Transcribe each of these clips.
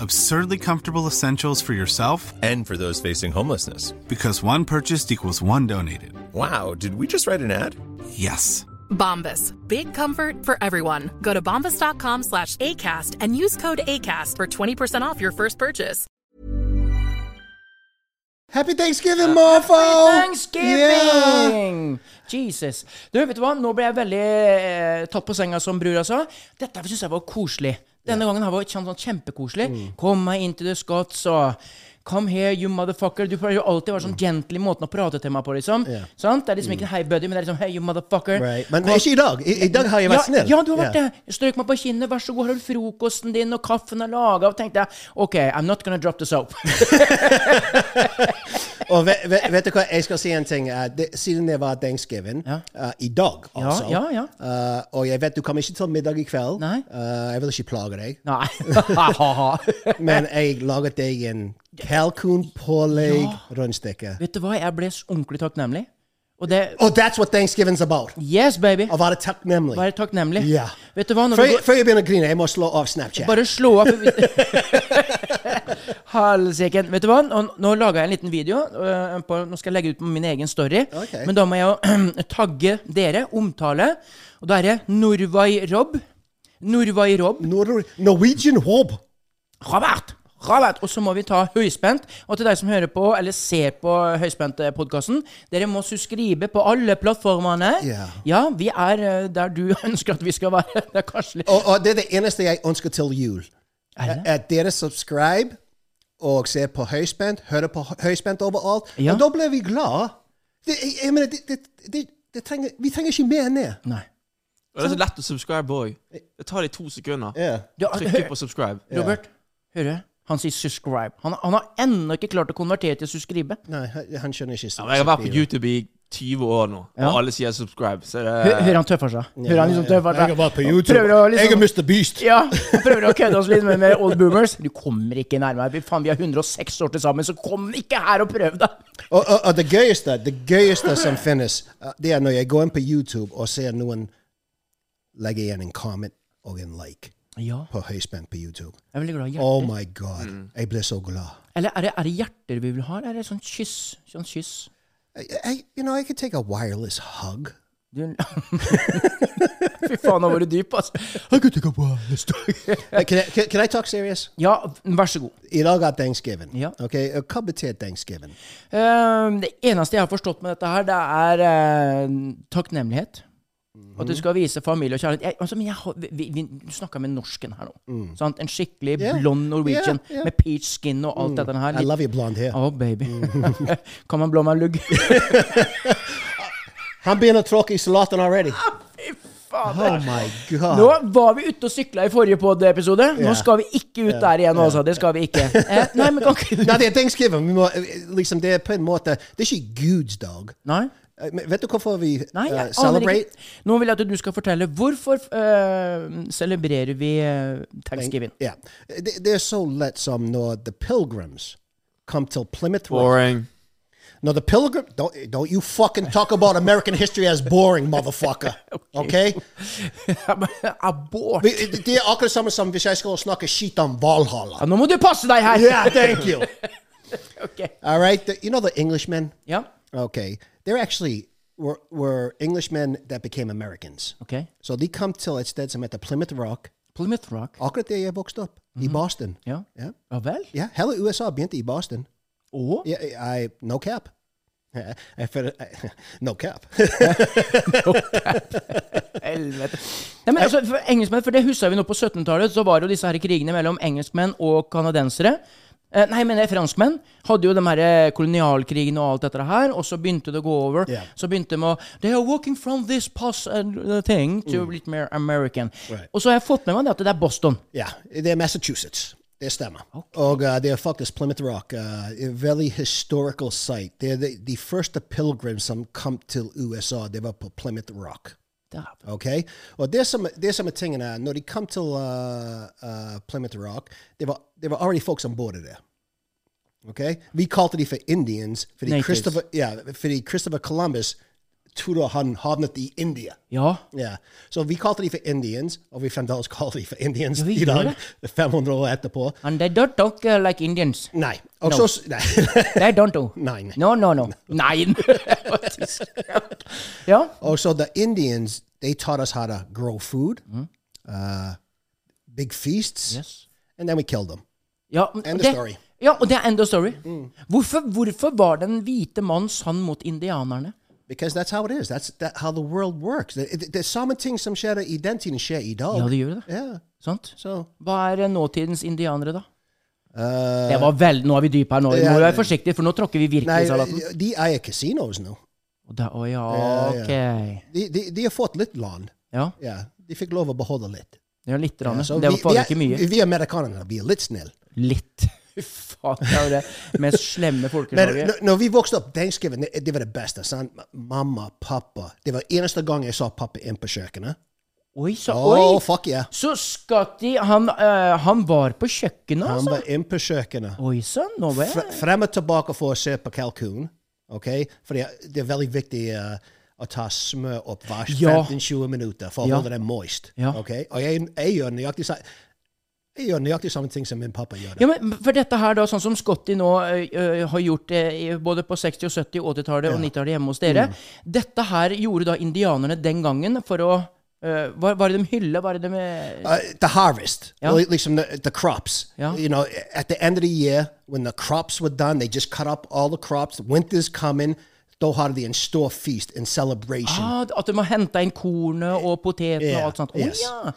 Absurdly comfortable essentials for yourself And for those facing homelessness. because one purchased equals one donated. Wow, did we just write an ad? Yes. Bombas. Big comfort for everyone. Go to bombas.com slash ACAST and use code ACAST for 20% off your first purchase. Happy Thanksgiving, mofo! Thanksgiving! Jesus. Du, vet du hva? Nå ble jeg veldig eh, tatt på senga, som brura sa. Dette syns jeg var koselig. Denne gangen var det sånn, sånn kjempekoselig. Kom meg inn til the Scots og Come here, you motherfucker. Du prøver jo alltid å være sånn gently måten å prate til meg på, liksom. Yeah. Sant? Det er liksom ikke en hei buddy, men det er liksom hey, you motherfucker. Right. Men Kom- ikke i dag. I, I dag har jeg vært ja, snill. Ja, du har vært det. Jeg strøk meg på kinnet. Vær så god, har du frokosten din, og kaffen er laga? Og tenkte jeg OK, I'm not gonna drop the soap. Og vet, vet, vet du hva, jeg skal si en ting. Uh, det, siden det var thanksgiving Ja. uh, i dag, altså. ja, ja. uh, og jeg vet du kommer ikke til middag i kveld. Nei. Jeg vil ikke plage deg. Nei. Men jeg laget deg en kalkunpålegg rundstykke. Vet du hva, jeg ble så ordentlig takknemlig. Og det oh, that's what Thanksgiving's about. Yes, baby. Å være takknemlig. Være takknemlig. Ja. Vet du hva, Før går før jeg begynner å grine, jeg må slå av Snapchat. Bare slå av. Helsike. Vet du hva, nå, nå laga jeg en liten video. Uh, på, nå skal jeg legge ut på min egen story. Okay. Men da må jeg jo tagge dere, omtale. Og da er det Norway Rob. Norway Rob. Nor Norwegian Hob. Robert! Robert! Og så må vi ta høyspent. Og til deg som hører på, eller ser på Høyspent-podkasten, dere må subscribe på alle plattformene. Ja. ja, vi er øh, der du ønsker at vi skal være. Det er kanskje litt Og, og det er det eneste jeg ønsker til jul. Er det? At dere subscribe og ser på høyspent, hører på høyspent overalt. Ja. Og da blir vi glad. Det, jeg, jeg mener, det, det, det, det trenger, vi trenger ikke mer enn det. Nei. Og det er så lett å subscribe òg. Det tar deg to sekunder. Yeah. Trykke på subscribe. Robert, hører du? Han sier 'subscribe'. Han, han har ennå ikke klart å konvertere til 'subscribe'. Nei, han- skjønner ikke. Ja, jeg har vært på YouTube i 20 år nå, Ja. og alle sier subscribe. Så det Hø- Hører han tøffer seg? Hører han liksom tøffer seg? Jeg har vært på YouTube. Å liksom- Jeg er Mr. Beast. Ja, prøver å kødde oss litt med, med old boomers. Du kommer ikke nærmere. Vi- Faen, vi har 106 år til sammen, så kom ikke her og prøv deg! Og, og, og det gøyeste, det gøyeste som finnes, uh, det er når jeg går inn på YouTube og ser noen legge igjen en comment og en like Ja, på høyspent på YouTube. jeg er veldig glad i Oh my god. Jeg blir så glad. Eller er det, er det hjerter vi vil ha, eller er det sånn kyss? Sånn kyss? I, I, you know, I could take a wireless hug. Fy faen, nå var du dyp, altså. I could take a wireless. Uh, can, I, can, can I talk serious? Ja, vær så god. I dag er Thanksgiving. Ja. Okay, uh, hva betyr Thanksgiving? Um, det eneste jeg har forstått med dette her, det er uh, takknemlighet. At du skal vise familie og kjærlighet. Jeg, altså, men jeg, vi, vi, du snakka med norsken her nå. Sant? En skikkelig Yeah. blond Norwegian Yeah, yeah. med peach skin og alt dette her. I love you blonde hair. Å, baby. kan man blå meg lugg? Han begynner å tråkke i salaten already. Fy faen. Oh my god. Nå var vi ute og sykla i forrige pod-episode. Nå skal vi ikke ut der igjen, altså. Det skal vi ikke. Eh, nei, men kan ikke Nei, det er Thanksgiving. Vi må, eh, liksom, det er på en måte Det er ikke Guds dag. Nei? Eh, Vet du hvorfor vi Nei, uh, jeg celebrate? ikke. Nå vil jeg at du skal fortelle hvorfor uh, celebrerer vi uh, thanksgiving. Ja. Det, det er så lett som når The Pilgrims kom til Plymouth Boring. No, the pilgrim. Don't don't you fucking talk about American history as boring, motherfucker. Okay? Abort! Det er akkurat samme som hvis jeg skal snakke skit om Valhalla. Ja, nå må du passe deg her! Yeah, thank you. okay. All right, the, you know the Englishmen. Ja, Okay, they're actually were were Englishmen that became Americans. Okay. So de kom til et sted som heter Plymouth Rock, Plymouth Rock. akkurat der jeg vokste opp, i Boston. Ja. Ja, Ja vel? ja hele USA begynte i Boston. Og? Ja, I, no cap. Jeg føler No cap. no cap. Helvete. Nei, men altså, for engelskmenn, for det husker vi nå på 1700-tallet, så var det jo disse her krigene mellom engelskmenn og kanadensere. Eh, nei, men franskmenn hadde jo de her eh, kolonialkrigene og alt dette her, og så begynte det å gå over. Yeah. Så begynte de å They are walking from this pass and uh, thing to litt mer American. Right. Og så har jeg fått med meg det at det er Boston. Ja, det er Massachusetts. Det stemmer. Og uh, det er faktisk Plymouth Rock. Uh, en veldig historical site. Det er de, de første pilegrimene som kom til USA, det var på Plymouth Rock. Dæven. Ok? Og det som, det som er tingen er, når de kom til uh, uh, Plymouth Rock, det var, det var already folk som bodde der. Ok? Vi kalte de for Indians, fordi Natives. Christopher, ja, fordi Christopher Columbus trodde han havnet i India. Ja. Ja, så vi kalte de for Indians, og vi fremdeles kaller de for Indians Ja, i dag, 500 år etterpå. And they don't talk uh, like Indians. Nei. Og No. så Nei. They don't do. Nei, nei. No, no, no. Nei. ja. Og så the Indians, they taught us how to grow food, uh, big feasts, Yes. and then we killed them. Ja, End of story. Ja, og det er end of story. Hvorfor, hvorfor var den hvite mann sann mot indianerne? Because that's how it is. That's that, how the world works. Det, det, det er samme ting som skjer i den tiden skjer i dag. Ja, det gjør det. Yeah. Sant? So. Hva er eh, nåtidens indianere, da? uh, Det var vel, Nå er vi dype her. Nå Vi må være forsiktige, for nå tråkker vi virkelig i salaten. de eier casinos nå. Å oh, Ja, ok. De, de, de har fått litt land. Ja, Ja, de fikk lov å beholde litt. ja litt. Ja, det vi, var vi, faen ikke mye. er, vi amerikanere, vi er litt snille. Litt. Faen, det er jo det mest slemme folkeslaget. når, når vi vokste opp, Thanksgiving, det, det var det beste. Sant? Mamma, pappa. Det var eneste gang jeg så pappa inn på kjøkkenet. Oi, så oh, Oi! fuck yeah. Så Scotty, han, uh, han var på kjøkkenet, altså? Han var inn på kjøkkenet. Oi sann, nå var Fre- Frem og tilbake for å se på kalkun. Ok? For det, er veldig viktig uh, å ta smør opp hver Ja. 15-20 minutter for å Ja. holde det moist. Ja. Ok? Og jeg, jeg gjør nøyaktig sa- jeg gjør nøyaktig samme ting som min pappa gjør. Ja, men For dette her, da, sånn som Scotty nå ø, ø, har gjort det både på 60-, og 70-, 80-tallet og 90-tallet hjemme hos dere Mm. Dette her gjorde da indianerne den gangen for å ø, hva var det de hylla? Var det de Uh, the harvest, Ja. Liksom the, the crops. Ja. You know, at the end of the year, when the crops were done, they just cut up all the crops. Winter's coming. Da har de en stor feast, en celebration. ah, At de har henta inn kornet og potetene Yeah, og alt sånt? Oh, yes. ja!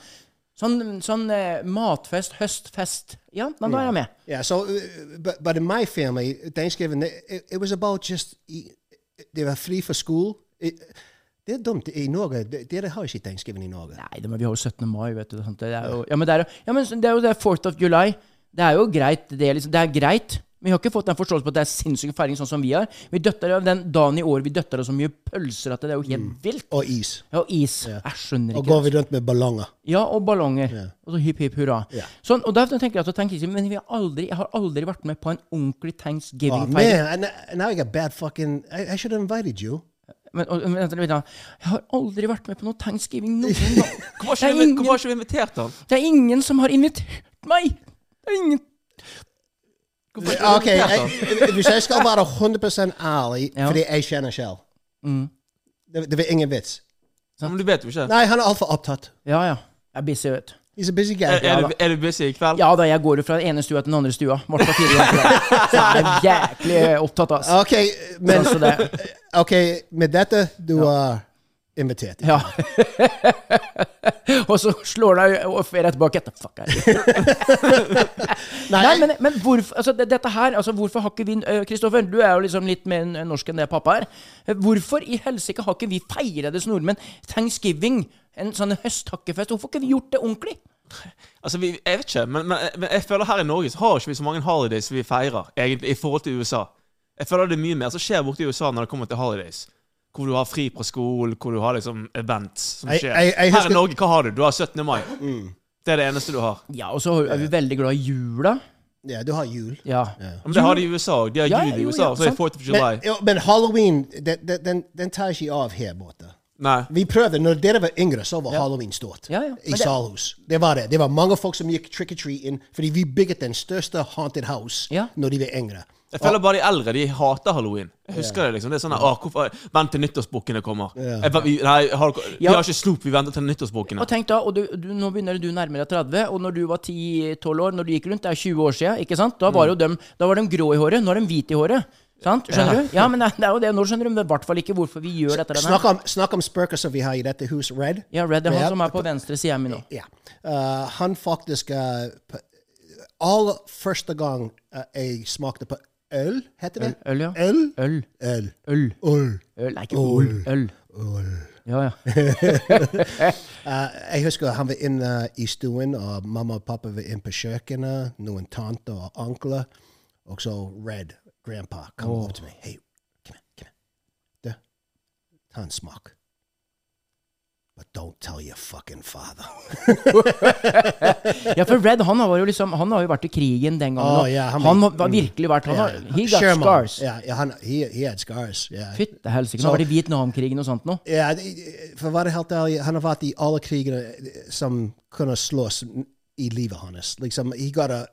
Sånn, sånn uh, matfest, høstfest. Da er jeg med. Yeah. So, uh, but but in my family, Thanksgiving, it, it was about just they were free for school. It, det er dumt i Norge. Dere har ikke Thanksgiving i Norge. Nei, men vi har jo 17. mai, vet du. Det er jo, ja, men det er, ja, men det er jo det 4th of July. Det er jo greit. Det er, liksom, det er greit. Men vi har ikke fått den forståelsen på at det er sinnssyk feiring sånn som vi har. Vi døtter av den dagen i år vi døtter av så mye pølser at det er jo helt vilt. Og is. Ja, og is. Jeg skjønner ikke. Og går vi rundt med ballonger. Ja, og ballonger. Og så hypp, hypp hurra. Ja. Sånn, og derfor tenker jeg at tenker ikke, Men vi har aldri, jeg har aldri vært med på en ordentlig thanksgiving-feiring. Oh, and now I got bad fucking. I, I should have invited you. men, og, men, vent litt, jeg har aldri vært med på noe thanksgiving noen gang. Hvorfor har ikke vi- hvorfor har ikke vi invitert han? Det er ingen som har invitert meg! Det er ingen Ikke Okay, han? jeg- hvis jeg skal være 100 ærlig, Ja. fordi jeg kjenner selv det, det var ingen vits. Men du vet jo ikke. Nei, han er altfor opptatt. Ja, ja. Jeg er busy, vet du. He's a busy guy. Er, er, du, er du busy i kveld? Ja da, jeg går jo fra den ene stua til den andre stua. Vart på fire ganger. Så jeg er jæklig opptatt, altså. Ok, men Ok, med dette, du er invitert. ja. Og så slår deg og fer etterpå Get the fuck. Nei, Nei, men, men hvorfor altså, Dette her, altså, hvorfor har ikke vi Kristoffer, du er jo liksom litt mer norsk enn det pappa er. Eh, Hvorfor i helsike har ikke vi feira det som nordmenn? Thanksgiving, en sånn høsttakkefest. Hvorfor har ikke vi gjort det ordentlig? Altså, vi, Jeg vet ikke, men, men, men jeg føler her i Norge så har ikke vi så mange holidays vi feirer, egentlig, i forhold til USA. Jeg føler det er mye mer som skjer borte i USA når det kommer til holidays. Hvor du har fri fra skolen, hvor du har liksom events som skjer. jeg- jeg Her husker- i Norge, hva har du? Du har 17. mai. Det er det eneste du har. Ja, og så er vi veldig glad i jula. Ja, du har jul. Ja. Men det har de i USA òg. De har Ja, jul i USA, ja, så er det 4th of July. Men, jo, men halloween, den, den, den, tar ikke av her borte. Nei. Vi prøvde, når dere var yngre, så var halloween stort. Ja, ja. I det- Salhus. Det var det. Det var mange folk som gikk trick-or-treating, fordi vi bygget den største haunted house Ja. når de var yngre. Jeg føler bare de eldre de hater halloween. Jeg husker det liksom. Det er sånn Åh, hvorfor, Vent til nyttårsbukkene kommer. Jeg, vi, nei, har, vi Ja. har ikke snop, vi venter til nyttårsbukkene. Og tenk da, og du, du, Nå begynner du nærmere 30, og når du var 10-12 år, når du gikk rundt, det er 20 år siden, ikke sant? Da var jo dem, da var de grå i håret, nå er de hvite i håret. Sant? Skjønner du? Ja, men det, det er jo det. Nå skjønner de i hvert fall ikke hvorfor vi gjør dette. Snakk om, snakk om spøker som vi har i dette huset. Red. Ja, Red er han Red. som er på venstre side av mi nå. Ja. Uh, han faktisk uh, på- Aller første gang uh, jeg smakte på øl, heter det? Øl, ja. Øl? Øl. Øl. Øl. Øl. Øl. Nei, ikke øl. Øl. Ja, ja. Uh, jeg husker han var inne i stuen, og mamma og pappa var inne på kjøkkenet. Noen tanter og onkler. Og så Red, grandpa, kom opp til meg. Hei, kom her, kom her. Du, ta en smak. But don't tell your fucking father. ja, for Red han har jo liksom Han har jo vært i krigen den gangen. Oh, yeah, han han, var- har virkelig vært han har, He got Sherman. scars. Yeah, yeah, han, he, he had scars. Yeah. Fytte helsike. Så- Han har vært i Vietnamkrigen og sånt nå. Ja, det- for å være helt ærlig, han har vært i alle krigene som kunne slåss i livet hans. Liksom, he got a,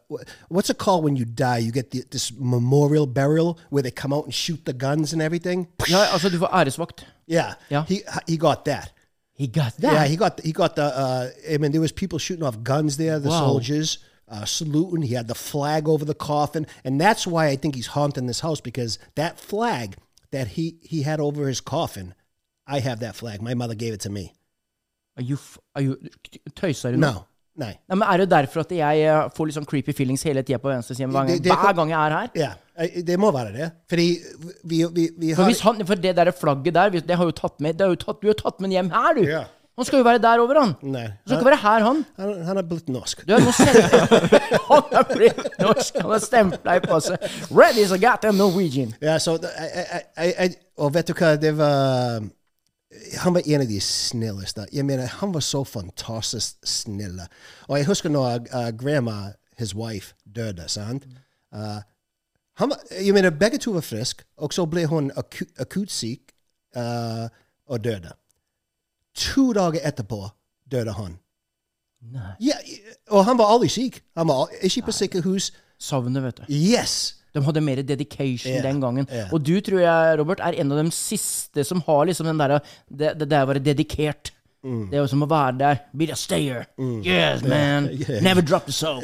what's it called when you die? You get the, this memorial burial where they come out and shoot the guns and everything? Ja, altså, du får æresvakt. Yeah, Yeah. He, he got that. He got that. Yeah, he got he got the. Uh, I mean, there was people shooting off guns there. The Wow. soldiers uh, saluting. He had the flag over the coffin, and that's why I think he's haunting this house because that flag that he he had over his coffin, I have that flag. My mother gave it to me. Are you, are you, tøyser du nå? No, nei. Nei, men Er det derfor at jeg eh, får litt sånn creepy feelings hele tida på venstresiden hver, Det- det- hver gang jeg er her? Ja, det må være det. Fordi vi, vi, vi For, har hvis han, for det der flagget der, det har jo tatt med, det har jo tatt, du har tatt med hjem her, du! Ja. Han skal jo være der over, han! Nei. Han skal ikke være her, han! Han, han er blitt norsk. Du stempla Han er blitt norsk! Han har stempla i passet. Red is a goddamn Norwegian! Ja, så jeg, jeg, jeg, Og vet du hva, det var Han var en av de snilleste. Jeg mener, han var så fantastisk snill. Og jeg husker når uh, grandma, his wife, døde, sant? Uh, han var, jeg mener, begge to var friske, og så ble hun aku, akutt syk uh, og døde. To dager etterpå døde han. Nei. Ja, og han var aldri syk. Han var ikke på sykehus. Sovne, vet du. Yes! De hadde mer dedication den gangen. Og du, tror jeg, Robert, er en av de siste som har liksom den derre Det, det der å være dedikert. Mm. Det er jo som å være der. Be the stayer. Yes, man. Yeah. Never drop the soap.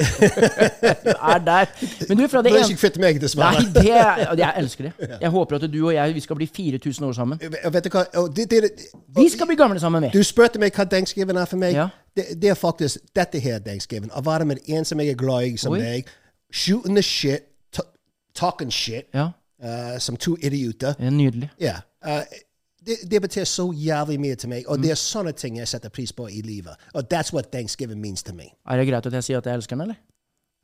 du er der. Men du, fra det Det Du er ikke kvitt meg, dessverre. Nei, det Jeg elsker det. Jeg håper at du og jeg vi skal bli 4000 år sammen. Vet du hva? Det, det, Vi skal bli gamle sammen, med. Du spurte meg hva Thanksgiving er for meg. Ja. Det, det er faktisk dette her Thanksgiving. Å være med en som jeg er glad i som Oi. deg. Shooting the shit. Ta- Talking shit. Ja, uh, som to idioter. det er nydelig. Yeah. Uh, det, det betyr så jævlig mye til meg, og Mm. det er sånne ting jeg setter pris på i livet. Og that's what Thanksgiving means to me. Er det greit at jeg sier at jeg elsker den, eller?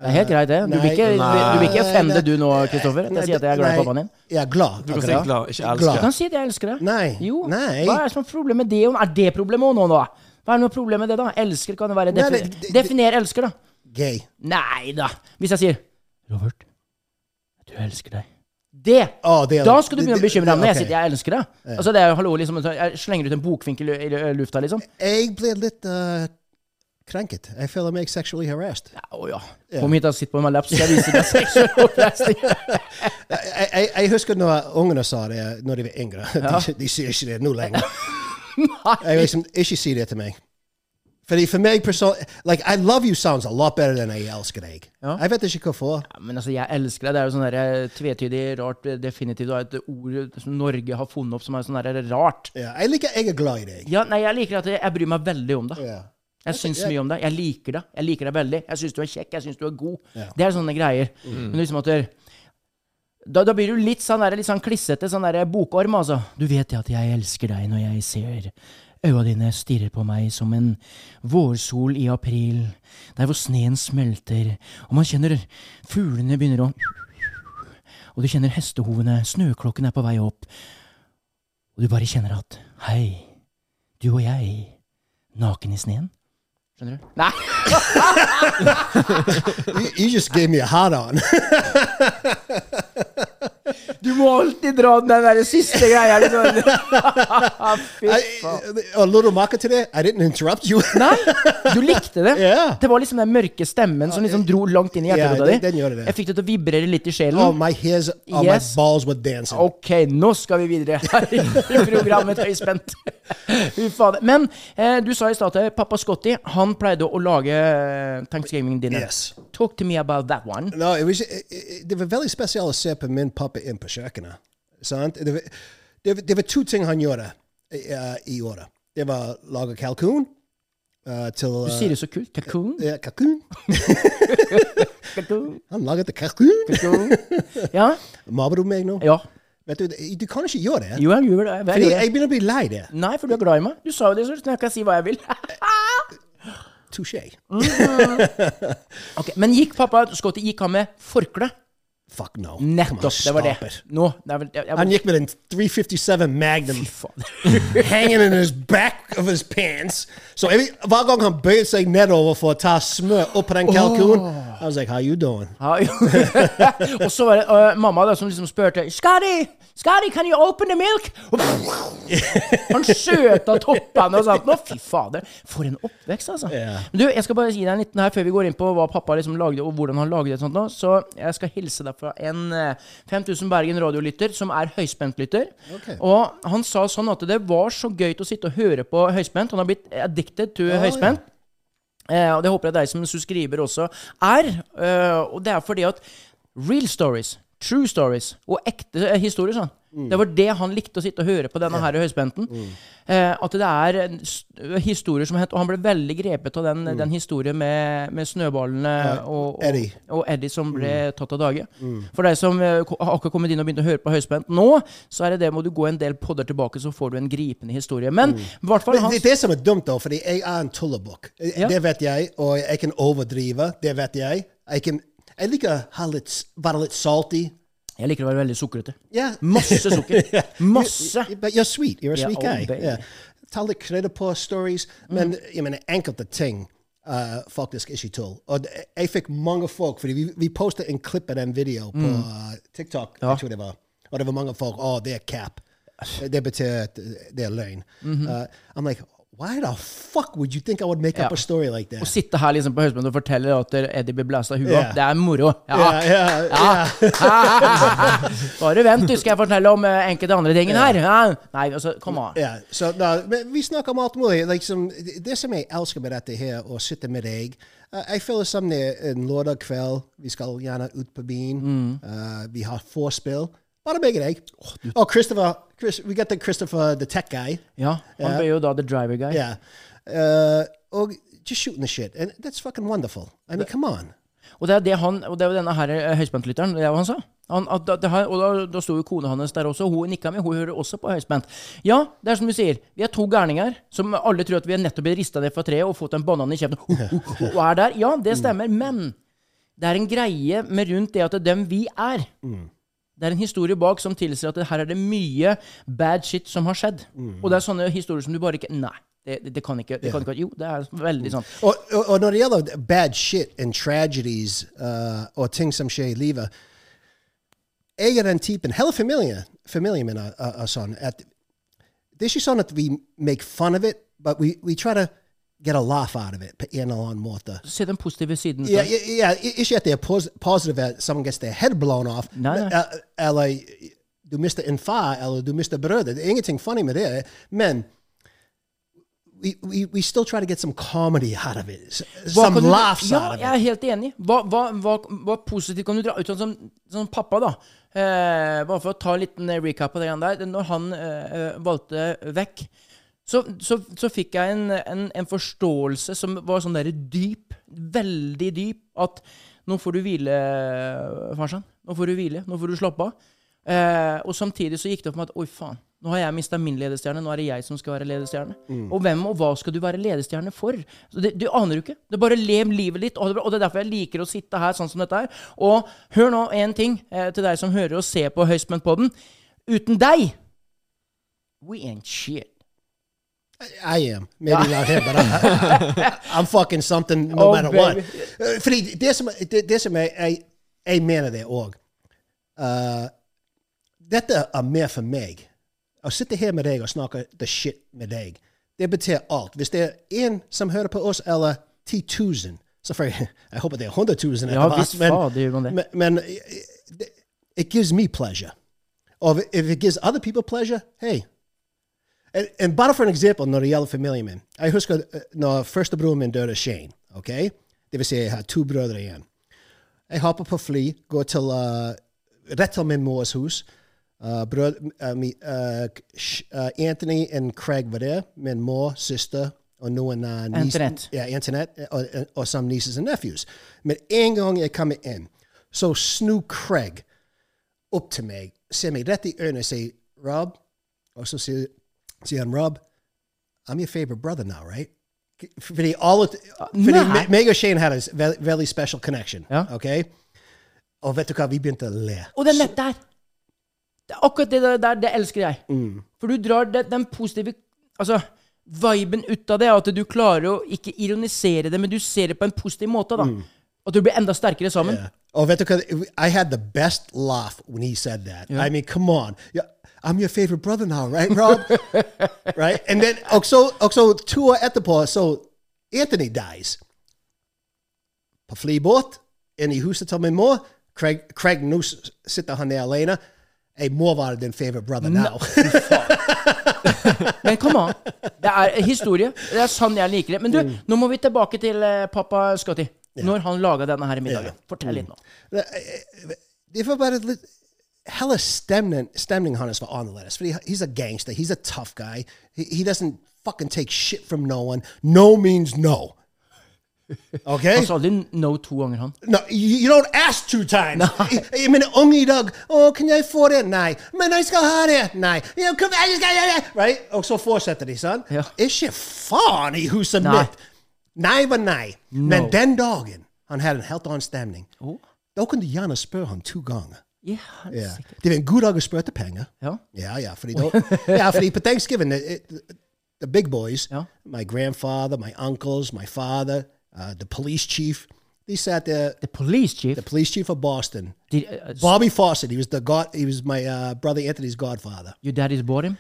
Det er helt greit, det. Du vil ikke, du, du vil ikke nei, offende du nå, Kristoffer? At jeg sier at jeg er glad i pappaen din? Ja, glad. Du kan si glad, ikke Glad. Du kan si at jeg elsker deg. Nei. Jo. Nei. Hva er det som er problemet med det? Er det problemet nå, da? Hva er noe problem med det, da? Elsker kan det være. Nei, det- det- definer elsker, da. Gay. Nei da. Hvis jeg sier Robert, du elsker deg. Det! Ah, det Da skal du begynne å bekymre deg når jeg sier jeg elsker deg. Altså, det er hallo, liksom, Jeg slenger ut en bokvinkel i lufta, liksom. Jeg ble litt uh, krenket. Jeg føler meg sexually harassed. Ja, å ja. Kom hit og sitt på min lapp, så skal jeg vise deg seksuell opplesning. jeg, jeg, jeg husker når ungene sa det når de var yngre. De, de sier ikke det nå lenger. Jeg liksom, ikke si det til meg. Fordi for meg personlig like, I love you sounds a lot better than I elsker deg. Ja. Jeg vet ikke hvorfor. Ja, men altså, jeg elsker deg. Det er jo sånn der eh, tvetydig, rart, definitivt. definitivt. Og et ord som Norge har funnet opp som er sånn der rart. Ja, jeg liker jeg er glad i deg. Ja, nei, jeg liker at jeg, jeg bryr meg veldig om deg. Ja. Jeg syns mye om deg. Jeg liker deg. Jeg liker deg veldig. Jeg syns du er kjekk. Jeg syns du er god. Ja. Det er sånne greier. Men liksom at du, da, da blir du litt sånn, der, litt sånn klissete, sånn der bokorm, altså. Du vet ja at jeg elsker deg når jeg ser øya dine stirrer på meg som en vårsol i april, der hvor sneen smelter, og man kjenner fuglene begynner å Og du kjenner hestehovene, snøklokken er på vei opp, og du bare kjenner at hei, du og jeg, naken i sneen. Skjønner du? Nei! You, you just gave me a hard on. Du må alltid dra den der siste greia. Liksom. Fy faen. a little marker today. I didn't interrupt you. Nei, du likte det. Yeah. Det var liksom den mørke stemmen som liksom dro langt inn i hjerterota den- di. den gjør det. Jeg fikk det til å vibrere litt i sjelen. oh, my hairs, oh, my balls were dancing. Ok, nå skal vi videre her i programmet Høyspent. Fy fader. Men eh, du sa i stad at pappa Scotty han pleide å lage eh, thanksgiving dinner. Yes. Talk to me about that one. No, it was, it, it, det var veldig spesielt å se på min pappa inn på kjøkkenet. Det, var, det, det var to ting han gjorde uh, i året. Det var å lage kalkun uh, til Du uh, sier det så kult. Kalkun. ja, kalkun. Han laget kalkun. kalkun. Ja. Mobber du meg nå? ja. Vet du, du kan ikke gjøre det. Jo, jeg gjør det. Fordi jeg begynner å bli lei det. Nei, for du er glad i meg. Du sa jo det, så jeg kan si hva jeg vil. Touché. Ok, Men gikk pappa Scotty gikk han med forkle? Fuck no. Nettopp. Det var det. it. Nå, det vel jeg, jeg, Han gikk med en 357 Magnum hanging in his back of his pants. Så so, hver gang han bøyde seg nedover for å ta smør opp på den kalkunen, I was like, how you doing? Og så var det uh, mamma da som liksom spurte Scotty, Scotty, can you open the milk? Han skjøt av toppene og sånt. Nå, fy fader. For en oppvekst, altså. Yeah. Men du, jeg skal bare gi deg en liten her før vi går inn på hva pappa liksom lagde, og hvordan han lagde det. sånt nå. Så jeg skal hilse deg fra en uh, 5000 Bergen radiolytter som er høyspentlytter. Okay. Og han sa sånn at det var så gøy å sitte og høre på høyspent. Han har blitt addicted to oh, høyspent. Eh, og det håper jeg deg som subscriber også er. Eh, og det er fordi at real stories, true stories og ekte eh, historier sånn. Det var det han likte å sitte og høre på denne her høyspenten. Eh, at det er historier som het Og han ble veldig grepet av den, den historien med, med snøballene og, og, Eddie. og Eddie som ble tatt av dage. For deg som eh, har akkurat kommet inn og begynt å høre på høyspent nå, så er det det må du gå en del podder tilbake, så får du en gripende historie. Men i hvert fall hans det, det som er dumt, da, fordi jeg er en tullebukk. Ja. Det vet jeg, og jeg kan overdrive. Det vet jeg. Jeg, kan, jeg liker å være litt salty. Jeg liker å være veldig sukkerete. Yeah. Masse sukker. Masse. But you're sweet. You're a sweet yeah, guy. Yeah. Ta litt krydder på stories. Men jeg mener, enkelte ting uh, faktisk ikke tull. Og jeg fikk mange folk, fordi vi, vi postet en klipp av den videoen på uh, TikTok. Ja. Jeg tror det var. Og det var mange folk Å, det er cap. Det betyr at det er løgn. uh, I'm like, why the fuck would you think I would make up a story like that? Å sitte her liksom på høyskolen og fortelle at Eddie blir blæst av huet, yeah. det er moro. Ja. Ja, ja. Bare vent, du skal jeg fortelle om uh, enkelte andre ting her. Nei, altså, come on. Da, men vi snakker om alt mulig. Liksom, det som jeg elsker med dette her, å sitte med deg uh, Jeg føler som det er en lørdag kveld. Vi skal gjerne ut på byen. Uh, vi har vorspill. Bare meg og deg. Og Christopher, Chris, we got the Christopher, the tech guy. Ja, han yeah. ble jo da the driver guy. Yeah. Uh, og just shooting the shit. And that's fucking wonderful. I mean, come on. Og det er det han, og det er jo denne her eh, høyspentlytteren, det er hva han sa. Han, at, det- det her, og da, da sto jo kona hans der også, hun nikka med, hun hører også på høyspent. Ja, det er som du sier, vi er to gærninger som alle tror at vi er nettopp blitt rista ned fra treet og fått en banan i kjeften og er der. Ja, det stemmer, men det er en greie med rundt det at det er dem vi er. Det er en historie bak som tilsier at det her er det mye bad shit som har skjedd. Og det er sånne historier som du bare ikke Nei, det, det, det kan ikke. Det kan ikke jo, det er veldig sånn. Og, og, og når det gjelder bad shit and tragedies uh, og ting som skjer i livet Jeg er den typen Hele familien, familien min er, er, er sånn at Det er ikke sånn at vi make fun of it, but we, we try to get a laugh out of it på en eller annen måte. Se den positive siden. Ja, ja, ja, ikke at det er pos positive at someone gets their head blown off, Nei, nei. eh, eller du mister en far, eller du mister brødre. Det er ingenting funny med det. Men we, we, we still try to get some comedy out of it. Some laughs ja, out of jeg er helt enig. Hva, hva, hva, hva positivt kan du dra ut sånn som, som pappa, da? Eh, bare for å ta en liten recap på det greiene der. Når han eh, eh, valgte vekk, så, så, så fikk jeg en, en, en forståelse som var sånn derre dyp, veldig dyp, at nå får du hvile, farsan. Nå får du hvile. Nå får du slappe av. Eh, og samtidig så gikk det opp med at oi, faen. Nå har jeg mista min ledestjerne. Nå er det jeg som skal være ledestjerne. Og hvem og hva skal du være ledestjerne for? Så det, du aner jo ikke. Det er bare lev livet ditt. Og det er derfor jeg liker å sitte her sånn som dette her. Og hør nå én ting eh, til deg som hører og ser på Høyspentpodden. Uten deg We ain't shit. I am. Maybe not him, but I, I'm fucking something no Oh, matter baby. what. Eh, Fordi det som, det, det som jeg, jeg, jeg mener det òg Dette er mer for meg. Å sitte her med deg og snakke the shit med deg, det betyr alt. Hvis det er én som hører på oss, eller 10 000 Selvfølgelig, jeg håper det er 100 000 etter Ja, visst fader gjør man det. men, men it, it gives me pleasure. Or if it gives other people pleasure, hey. And bare for en eksempel når det gjelder familien min. Jeg husker når førstebroren min døde, Shane. ok? Det vil si jeg har to brødre igjen. Jeg hopper på fly, går til uh, rett til min mors hus. Uh, brød, uh, uh, uh, Anthony og Craig var der. Min mor, søster og noen uh, Antoinette. Ja, Antoinette og, og, og some nieces and nephews. Men en gang jeg kommer inn, så snur Craig opp til meg, ser meg rett i øynene og sier, Rob, og så sier, sier and Rob, I'm your favorite brother now, right? Fordi alle, fordi nei. me- meg og Shane hadde en veldig, veldig special connection, Ja. ok? Og vet du hva, vi begynte å le. Og det er nett der. Det er akkurat det der, det elsker jeg. Mm. For du drar det, den positive Altså, viben ut av det, at du klarer å ikke ironisere det, men du ser det på en positiv måte, da. At du blir enda sterkere sammen. Mm. Yeah. Og vet du hva, I had the best laugh when he said that. I mean, come on. Yeah, I'm your favorite brother now, right, Rob? right? And then also, also two år etterpå, så Anthony dies. På flybåt, inn i huset til min mor. Craig, Craig nå sitter han der alene. Jeg må være din favorite brother now. Men kom an. Det er historie. Det er sånn jeg liker det. Men du, Mm. nå må vi tilbake til eh, pappa Scotty. Når han laga denne her middagen. Fortell litt nå. Det var bare litt Hella stemning, stemning hans var annerledes. For he's a gangster. He's a tough guy. He, he doesn't fucking take shit from no one. No means no. Okay? Han sa aldri no to ganger, han. No, you, you don't ask two times. Jeg, jeg mener, unge i dag Å, kan jeg få det? Nei. Men jeg skal ha det? Nei. Ja, kom, jeg skal ha det. Right? Og så fortsetter de sånn. Ja. Ikke faen i huset Nei. mitt. Nei var nei. Men den dagen han hadde en helt annen stemning, Oh. da kunne du gjerne spørre han to ganger. Ja, Ja. Det var en god dag å etter penger. Ja. Ja, ja, fordi, da, ja, fordi på Thanksgiving, the, it- the big boys, Ja. my grandfather, my uncles, my father, uh, the police chief, they sat there, The police chief the police chief of Boston, did, uh, Bobby Fawcett, he was the god, he was my uh, brother Anthony's godfather. Your daddy's bought him?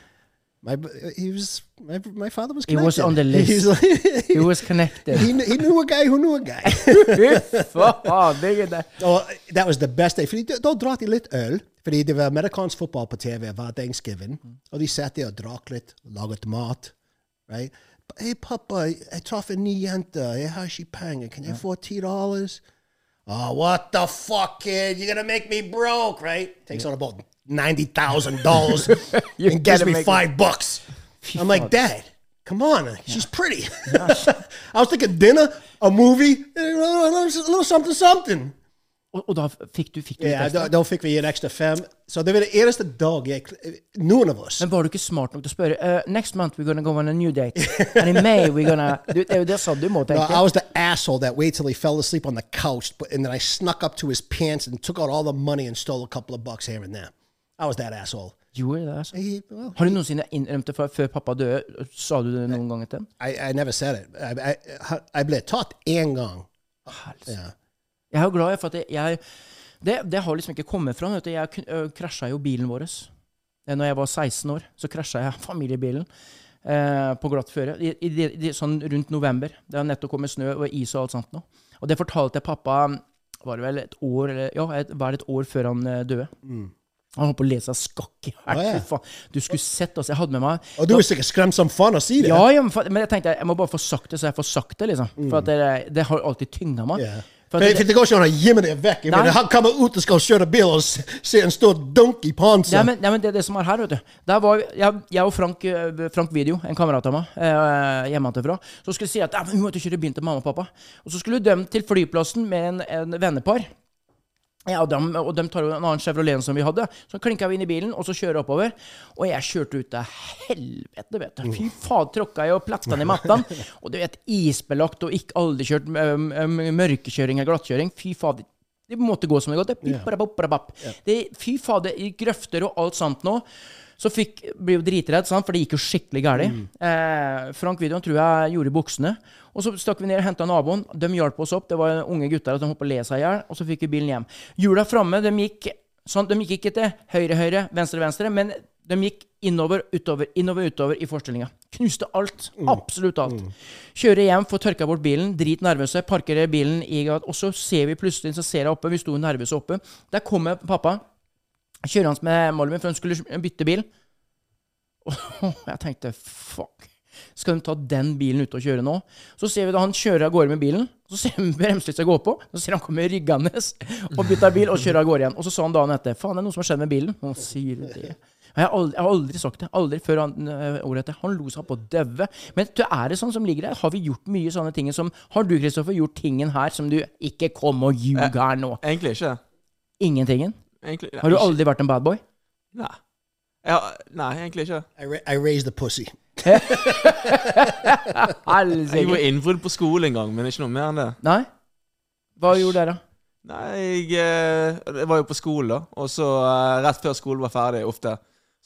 My, uh, he was, my, my father was Connected. He was on the list. He, was like- He was connected. he, he knew a guy who knew a guy. oh, det. Og that was the best day. Fordi da, da drakk de litt øl. Fordi det var amerikansk fotball på TV hver Thanksgiving. Mm. Og de satt der og drakk litt, laget mat. Right? Hei, pappa, jeg traff en ny jente. Jeg har ikke penger. Kan jeg få ti dollars? Oh, what the fuck, kid? You're gonna make me broke, right? Takes out about ninety thousand dollars and gives me five bucks. I'm like, Dad, come on, she's pretty. I was thinking dinner, a movie, a little, something, something. Og, og da fikk du, fikk du litt ekstra? da, da fikk vi en ekstra fem. Så det var det eneste dag jeg Noen av oss. Men var du ikke smart nok til å spørre uh, Next month we're gonna go on a new date. And in May we're gonna du, Det er jo det sånn du må No. I was the asshole that waited till he fell asleep on the couch, but, and then I snuck up to his pants and took out all the money and stole a couple of bucks here and there. I was that asshole. You were that asshole. He, well, Har du noensinne innrømt det før, pappa døde? Sa du det noen gang til ham? I, I never said it. I, I, I ble tatt én gang. Ja. Jeg er jo glad for at jeg, jeg det, det har liksom ikke kommet fram. Vet du. Jeg krasja jo bilen vår. Eh, Når jeg var 16 år, så krasja jeg familiebilen eh, på glatt føre. I, i, i, i, sånn rundt november. Det har nettopp kommet snø og is og alt sånt nå. Og det fortalte jeg pappa var det vel et år, eller, ja, et, var det et år før han døde. døde. Han holdt på å le seg skakk i hjel. Å, ja. Du skulle sett oss. Jeg hadde med meg Og du er sikkert skremt som faen å si det. ja, ja, men jeg tenkte jeg må bare få sagt det, så jeg får sagt det, liksom. For at det, det har alltid tynga meg. Yeah. For det, det går ikke an å gjemme det vekk. Mener, Han kommer ut og skal kjøre bil og se en stor dunk i Ja, pansen. men, ja, men det er det som er her, vet du. Der var jeg, jeg og Frank, eh, Frank Video, en kamerat av meg, eh, hjemmefra, så skulle si at hun vi måtte kjøre bil til mamma og pappa. Og så skulle de til flyplassen med en, en vennepar. Ja, de, og de tar jo en annen Chevrolet som vi hadde. Så klinka vi inn i bilen, og så kjører jeg oppover. Og jeg kjørte ut til helvete, vet du. Fy faen, tråkka jeg og platta ned mattene. Og du vet, isbelagt og ikke aldri kjørt mørkekjøring eller glattkjøring. Fy faen. det- måtte gå som det gått. Det, Pipparabopparabapp. det Fy fader, i grøfter og alt sånt nå. Så fikk, ble jo dritredd, sant? for det gikk jo skikkelig galt. Mm. Eh, Frank Videoen tror jeg gjorde buksene. Og så stakk vi ned og henta naboen. De hjalp oss opp. Det var unge gutter som holdt på å le seg i hjel. Og så fikk vi bilen hjem. Hjula framme, de gikk sånn, de gikk ikke til høyre, høyre, venstre, venstre, men de gikk innover, utover, innover, utover i forstillinga. Knuste alt. Absolutt alt. Kjører hjem, får tørka bort bilen, drit nervøse, parkerer bilen i gat, og så ser vi plutselig, så ser jeg oppe, vi sto nervøse oppe, der kommer pappa kjørende med Malvin, for han skulle bytte bil. Og jeg tenkte fuck. Skal de ta den bilen ut og kjøre nå? Så ser vi da han kjører av gårde med bilen. Så ser vi bremselysset gå på. Så ser han komme ryggende og bytter bil og kjører av gårde igjen. Og så sa han dagen etter faen, det er noe som har skjedd med bilen. Og sier det. Jeg har, aldri, jeg har aldri sagt det. Aldri før han, året etter. Han lo seg på daue. Men du, er det sånn som ligger der? Har vi gjort mye sånne ting som Har du, Kristoffer, gjort tingen her som du Ikke kom og ljug her nå. Egentlig ikke. Ingentingen? Egentlig, Har du ikke- aldri vært en bad boy? Nei. Ja, nei, egentlig ikke. I, ra I raised the pussy. Jeg Helsike. gjorde innbrudd på skolen en gang, men ikke noe mer enn det. Nei? Hva gjorde dere? Nei, jeg, eh, jeg var jo på skolen, da. Og så eh, rett før skolen var ferdig, ofte,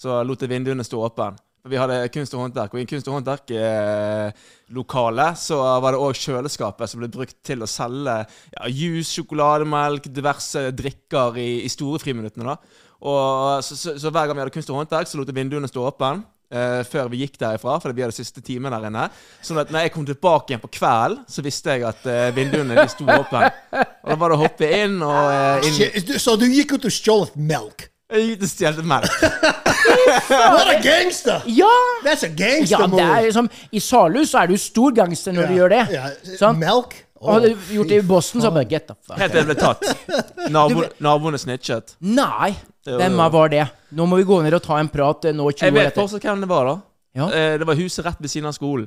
så lot jeg vinduene stå åpne. Vi hadde kunst og håndverk, og i kunst- og håndverklokalet så var det òg kjøleskapet som ble brukt til å selge ja, juice, sjokolademelk, diverse drikker i, i store friminuttene. da. Og så, så, så hver gang vi hadde kunst og håndverk, så lot jeg vinduene stå åpne. Uh, før vi gikk derifra, fordi vi hadde siste time der inne. Sånn at når jeg kom tilbake igjen på kvelden, så visste jeg at uh, vinduene de sto åpne. Og da var det å hoppe inn og uh, inn. Så du gikk ut og stjal melk? Jeg gikk ut og stjal melk. What a gangster! Ja! That's a gangster Ja, det er liksom I Salhus så er du stor gangster når du gjør det. Yeah. Sant? Melk? Oh, hadde du gjort det i Boston, så bare get the fuck Helt til jeg ble tatt. Nabo, naboene snitchet. Nei! Hvem var det? Nå må vi gå ned og ta en prat eh, nå 20 Jeg vet etter. fortsatt hvem det var, da. Ja. Eh, Det var huset rett ved siden av skolen.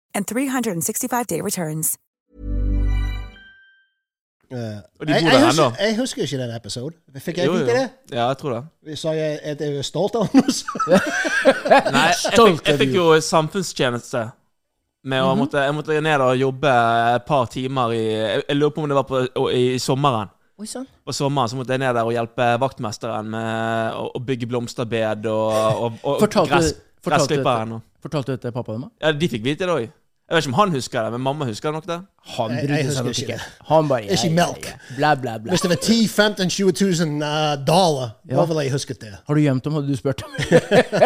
and 365-day returns. Og de Jeg, bor jeg, husker, jeg husker ikke den episoden. Fikk jeg vite det? Ja, jeg tror det. Sa jeg at jeg var stolt av noe? Nei, jeg fikk, jeg fikk jo samfunnstjeneste. Med å måtte, jeg måtte ned og jobbe et par timer i Jeg, jeg lurer på om det var på, i, i sommeren. Oi sann. På sommeren så måtte jeg ned der og hjelpe vaktmesteren med å, å bygge blomsterbed og, og, og Fortalte, gress, fortalte, gressklipperen. og- fortalte du det til pappa og mamma? Ja, de fikk vite det òg. Jeg vet ikke om han husker det, men mamma husker nok det. Han Jeg- jeg seg nok ikke det. Han bare Ikke melk. Bla, bla, bla. Hvis det var 10 15 20 000 uh, dollar, Ja. hva ville jeg husket det? Har du gjemt dem, hadde du spurt.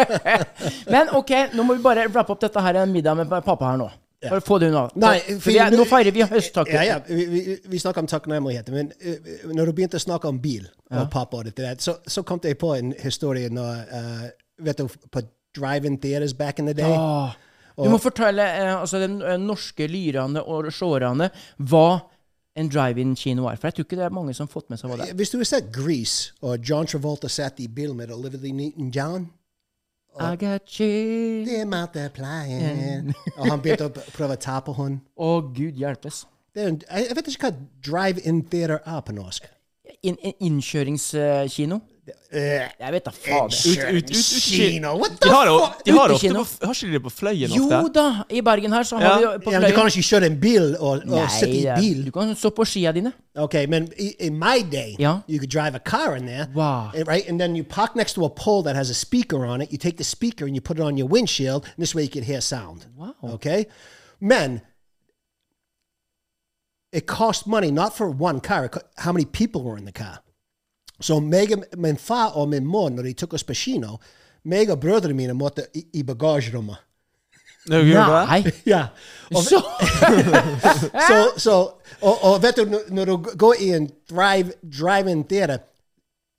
Men ok, nå må vi bare wrappe opp dette her en middag med pappa her nå. Bare få det unna. Nei, For vi er, nå feirer vi høsttaket. Ja, ja, vi, vi, vi snakker om takknemlighet, men uh, når du begynte å snakke om bil og pappa, og dette så, så kom jeg på en historie når uh, Vet du, på drive-in theaters back in the day? Ah, du må fortelle eh, altså den eh, norske lyrene og seerne hva en drive-in-kino er. For jeg tror ikke det er mange som har fått med seg hva det er. Hvis du har sett Grease, og John Travolta satt i bilen med Olivia Newton-John I got you Det there playing. og han begynte å prøve å ta på henne. Å, gud hjelpes. En, jeg, vet ikke hva drive-in theater er på norsk. In, in, innkjøringskino? Uh, Jeg vet da faen. Ut, ut, ut, ut, Kino, what the fuck? de har ofte Har ikke de det på Fløyen Jo da, i Bergen her så har Ja. vi på på Ja, men du kan ikke kjøre en bil og, og sitte i bil. du kan stå på skia dine. Ok, men i- in my day, you could drive a car in there, Wow. right? And then you park next to a pole that has a speaker on it. You take the speaker and you put it on your windshield, and this way you can hear sound. Wow. Okay, men it cost money not for one car, it co- how many people were in the car. Så meg, min far og min mor, når de tok oss på kino, meg og brødrene mine måtte i, i bagasjerommet. No? Nei. Ja. Og, Så så, så, og, og vet du, når- du går i en drive, drive-in theater,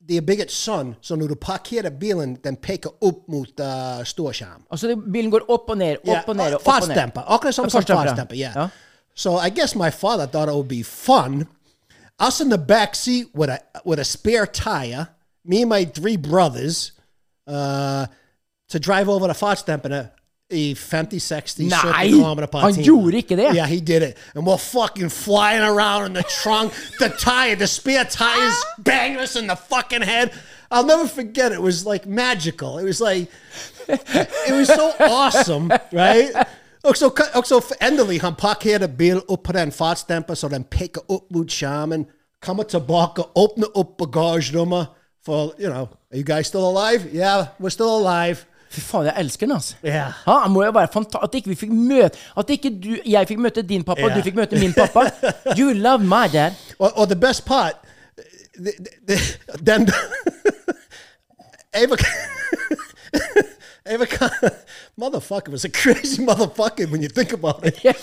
det er bygget sånn, så når du parkerer bilen, den peker opp mot uh, storskjerm. Altså, bilen går opp og ned, opp og ned, og opp og ned. Fartsdemper. Akkurat som Ja, som fartsdemper, fartsdemper, yeah. Ja. So I guess my father thought it would be fun. Us in the back seat with a with a spare tire, me and my three brothers, uh, to drive over the fartsdemperne i 50, 60, Nei, 70 kilometer per han time. gjorde ikke det. Yeah, he did it. And we're fucking flying around in the trunk. the tire, the spare tires banging us in the fucking head. I'll never forget. It was like magical. It was like, it was so awesome, right? Også, også endelig han parkerer bil opp på den fartsdemper, så den peker opp mot skjermen, kommer tilbake, åpner opp bagasjerommet for, you know, are you guys still alive? Yeah, we're still alive. Fy faen, jeg elsker den, altså. Ja. Ha, han må jo være fanta- At ikke vi fikk møte At ikke du, jeg fikk møte din pappa, og du fikk møte min pappa. You love my dad. Og, og the best part, Den Ava Ava, Con- motherfucker was a crazy motherfucker when you think about it. Jeg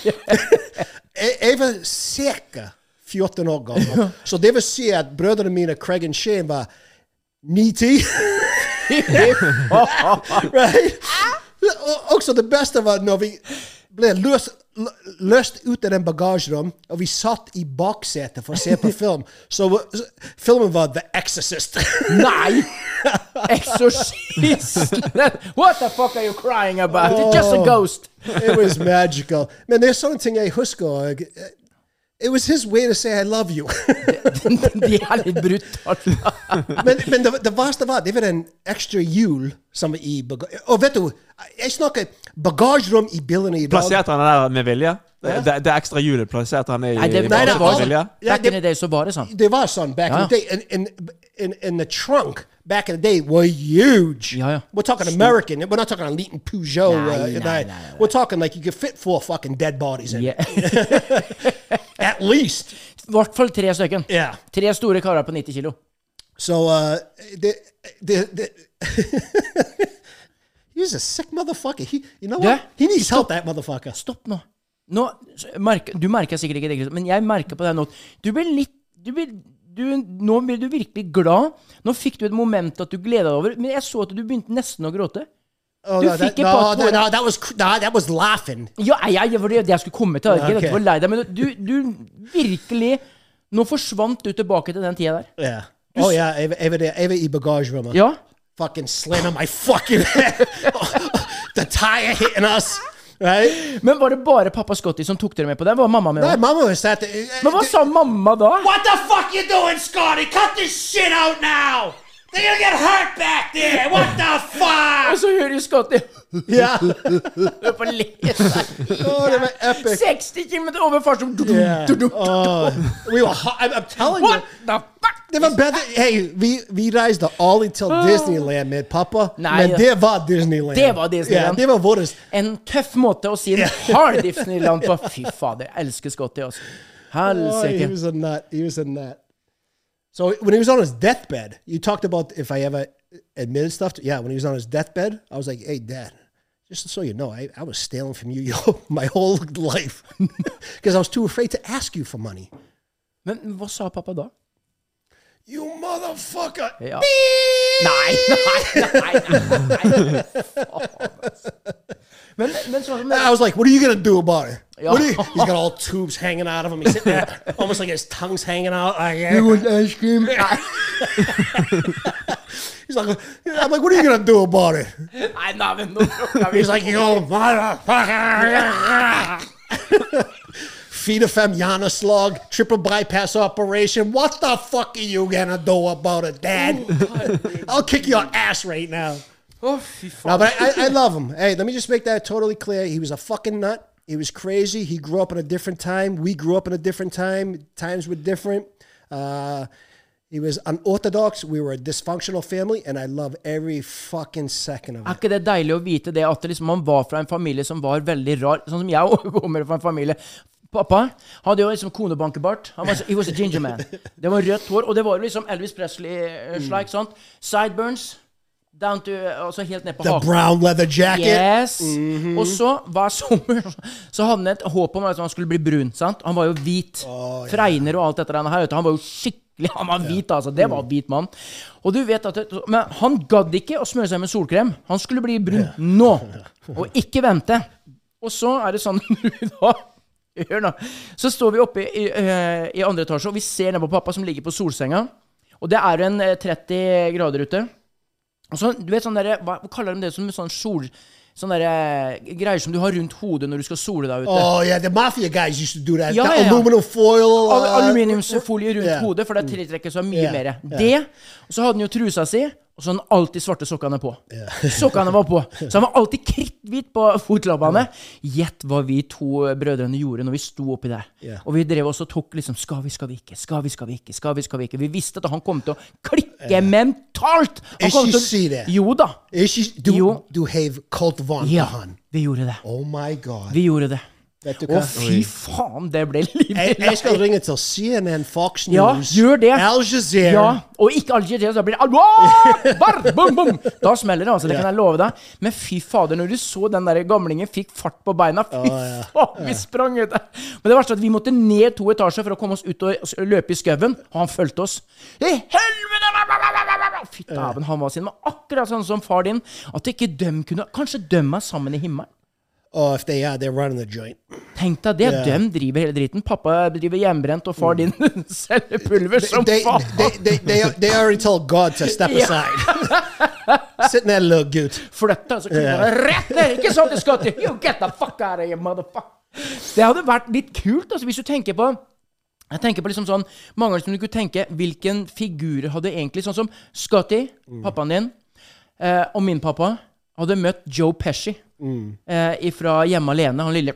Ava cirka 14 år gammel. Så det vil si at brødrene mine, Craig og Shane, var 90. right? Og- Også det beste var når vi ble løst, lø- løst ut av den bagasjerom, og vi satt i baksetet for å se på film. Så så filmen var The Exorcist. Nei! Exorcist! What the fuck are you crying about? It's just a ghost. It was magical. Men det er sånne ting jeg husker. It was his way to say I love you. De er litt brutale. men men det, det verste var, det var en ekstra hjul som var i bagasje... Og vet du, jeg snakker bagasjerom i bilene i dag. Plasserte han det der med vilje? Det, det, det ekstra hjulet plasserte han i, Nei, det, i bagasjerommet med vilje? Ja, back det- in the day så var det sånn. Det var sånn back Ja. in the day. And, and, and, and the trunk back in the day were huge. Ja, ja. We're talking American. We're not talking a Leighton Peugeot. Nei, uh, nei, nei, nei. We're talking like you could fit four fucking dead bodies in Yeah. it. At least. I hvert fall tre stykken. Yeah. Tre store karer på 90 kilo. So, uh, the, the, the he a sick motherfucker. He, you know what? He needs help, that motherfucker. Stopp nå. nå merke, du merker sikkert ikke det, men jeg merker på deg nå Du blir litt du blir, du, Nå blir du virkelig glad. Nå fikk du et moment at du gleda deg over, men jeg så at du begynte nesten å gråte. Oh, Du no, fikk et par that, no, that was no, that was laughing. Ja, jeg, jeg, var det jeg skulle komme til. Ja, var lei deg, men du, du virkelig Nå forsvant du tilbake til den tida der. Yeah. Oh yeah, Ava, Ava, there, Ava i bagasjerommet. Ja. Fucking slamming my fucking head. the tire hitting us. Right? Men var det bare pappa Scotty som tok dere med på det? Var mamma med Nei, mamma was at. Men hva sa mamma da? What the fuck you doing, Scotty? Cut this shit out now! They're gonna get hurt back there. What the Og så hører Scotty Ja. Hør på. Oh, they were epic. 60 km over fartsrom. Yeah. Oh, we were. I'm, I'm telling What you. the fuck? Det var bedre Hey, vi, vi reiste aldri til Disneyland med pappa, Nei, men det var Disneyland. Det var Disneyland. Yeah, det var vårt. En tøff måte å si en hard Disneyland på. Fy fader, jeg elsker Scotty, altså. Oh, he Helsike. was a nut. He was a nut. So when he was on his deathbed, you talked about if I ever admitted stuff. To, yeah, when he was on his deathbed, I was like, "Hey, Dad, just so you know, I, I was stealing from you yo, my whole life because I was too afraid to ask you for money." Men sa pappa da? You motherfucker! Ja. Nei, nei, nei. Men, men sånn I was like, "What are you gonna do about it?" Yeah. What are you, he's got all tubes hanging out of him. He's sitting there, almost like his tongue's hanging out. Like, ice cream? he's like, "I'm like, what are you gonna do about it?" Nei, nei, men nå He's like, "You motherfucker!" Fem hjerneslag, triple bypass operation. What the fuck are you gonna do about it, Dad? I'll kick your ass right now. Oh. No, but I, I, I love him. Hey, let me just make that totally clear. He was a fucking nut. He was crazy. He grew up in a different time. We grew up in a different time. Times were different. Uh, he was unorthodox. We were a dysfunctional family, and I love every fucking second of Er ikke det deilig å vite det at liksom, man var fra en familie som var veldig rar? Sånn som jeg kommer fra en familie. Pappa hadde jo liksom konebankebart. Han var, he was a ginger man. Det var rødt hår, og det var liksom Elvis Presley-slag. sant? Sideburns. Down to, altså helt ned på The haken. brown leather jacket. Yes. Mhm. Og så hver sommer så hadde han et håp om at han skulle bli brun. sant? Han var jo hvit. Fregner og alt dette der her. Han var jo skikkelig Han var hvit, altså. Det var hvit mann. Og du vet at det, Men han gadd ikke å smøre seg med solkrem. Han skulle bli brun nå. Og ikke vente. Og så er det sånn da Hør nå. Så står vi oppe i, i, i andre etasje, og vi ser ned på pappa som ligger på solsenga. Og det er jo en eh, 30 grader ute. Og så, du vet sånn derre Hva kaller de det som sånn sol... Sånn derre greier som du har rundt hodet når du skal sole deg ute. Oh yeah, the mafia guys used to do that. Ja, ja, ja. aluminum foil. Uh, aluminiumsfolie rundt yeah. hodet, for det tiltrekker seg mye yeah. mer. Det, og så hadde han jo trusa si, og så hadde han alltid svarte sokkene på. Sokkene var på. Så han var alltid kritthvit på fotlabbene. Gjett hva vi to brødrene gjorde når vi sto oppi der. Yeah. Og vi drev også og tok liksom Skal vi, skal vi ikke? Skal vi, skal vi ikke? Skal vi, skal vi ikke? Vi visste at han kom til å klikke mentalt! Han kom til å- si det. Jo da. Ikke, du, Jo. du hev Vaughn Ja, på han. vi gjorde det. Oh my god. Vi gjorde det. Å, fy faen, det ble livlig. Jeg, jeg skal ringe til CNN, Fox Ja, News, gjør det. Al Jazeera. Ja, og ikke Al Jazeera, da blir det bum! Da smeller det, altså. Det kan jeg love deg. Men fy fader, når du så den der gamlingen fikk fart på beina Fy faen, vi sprang ut. Men det verste er at vi måtte ned to etasjer for å komme oss ut og løpe i skauen, og han fulgte oss. I helvete! Fy dæven, han var sin. Men akkurat sånn som far din, at ikke dem kunne Kanskje dem meg sammen i himmelen? Oh, if they are, they're running the joint. Tenk deg det. Yeah. Dem driver hele driten. Pappa driver hjemmebrent, og far din selger pulver som They, faen. they, they, they, they already told God to step aside. Sitting there, little gutt. Flytt deg, så kunne Ja. du rett ned! Ikke sånn du skal til! You get the fuck out of here, motherfucker! Det hadde vært litt kult, altså, hvis du tenker på jeg tenker på liksom sånn Mange ganger som du kunne tenke hvilken figurer hadde egentlig Sånn som Scotty, pappaen din, eh, og min pappa hadde møtt Joe Pesci eh, fra Hjemme alene. Han lille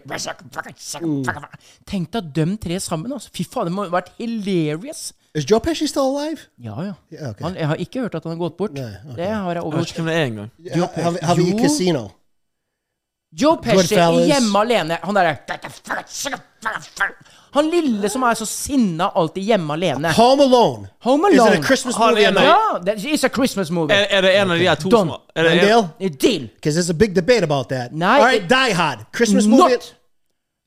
Tenk deg dem tre sammen. altså Fy faen, det må ha vært hilarious. Is Joe Pesci still alive? Ja, ja. Yeah, okay. han, jeg har ikke hørt at han har gått bort. Nei, okay. Det har jeg overhørt. er Har, har vi i Casino? Joe Pesci i hjemme alene. Han derre Han lille som er så sinna alltid hjemme alene. Home Alone. Home Alone. Is it a Christmas movie? en-? Ja, yeah, it's a Christmas movie. Er, er det en av de her to som er det, er, deal. Because there's a big debate about that. Nei, All right, Die Hard. Christmas Not. movie?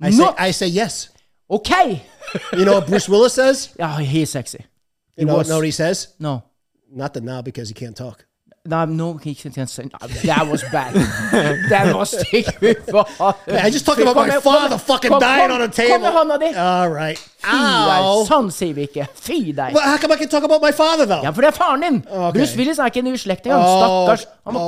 I say, Not. I say yes. Okay. You know what Bruce Willis says? Ja, he's sexy. You know, was- know what he says? No. Not that now because he can't talk. No, no, he can't say That was bad. That was stygg. Fy faen. Hey, I just talked about my father fucking dying on a Kom med hånda di. All right. Fy deg. Sånn sier vi ikke. Fy deg. Well, how come I can talk about my father though? Ja, for det er faren din! Okay. Bruce Willis er ikke en uslekt Oh, stakkars. Han må,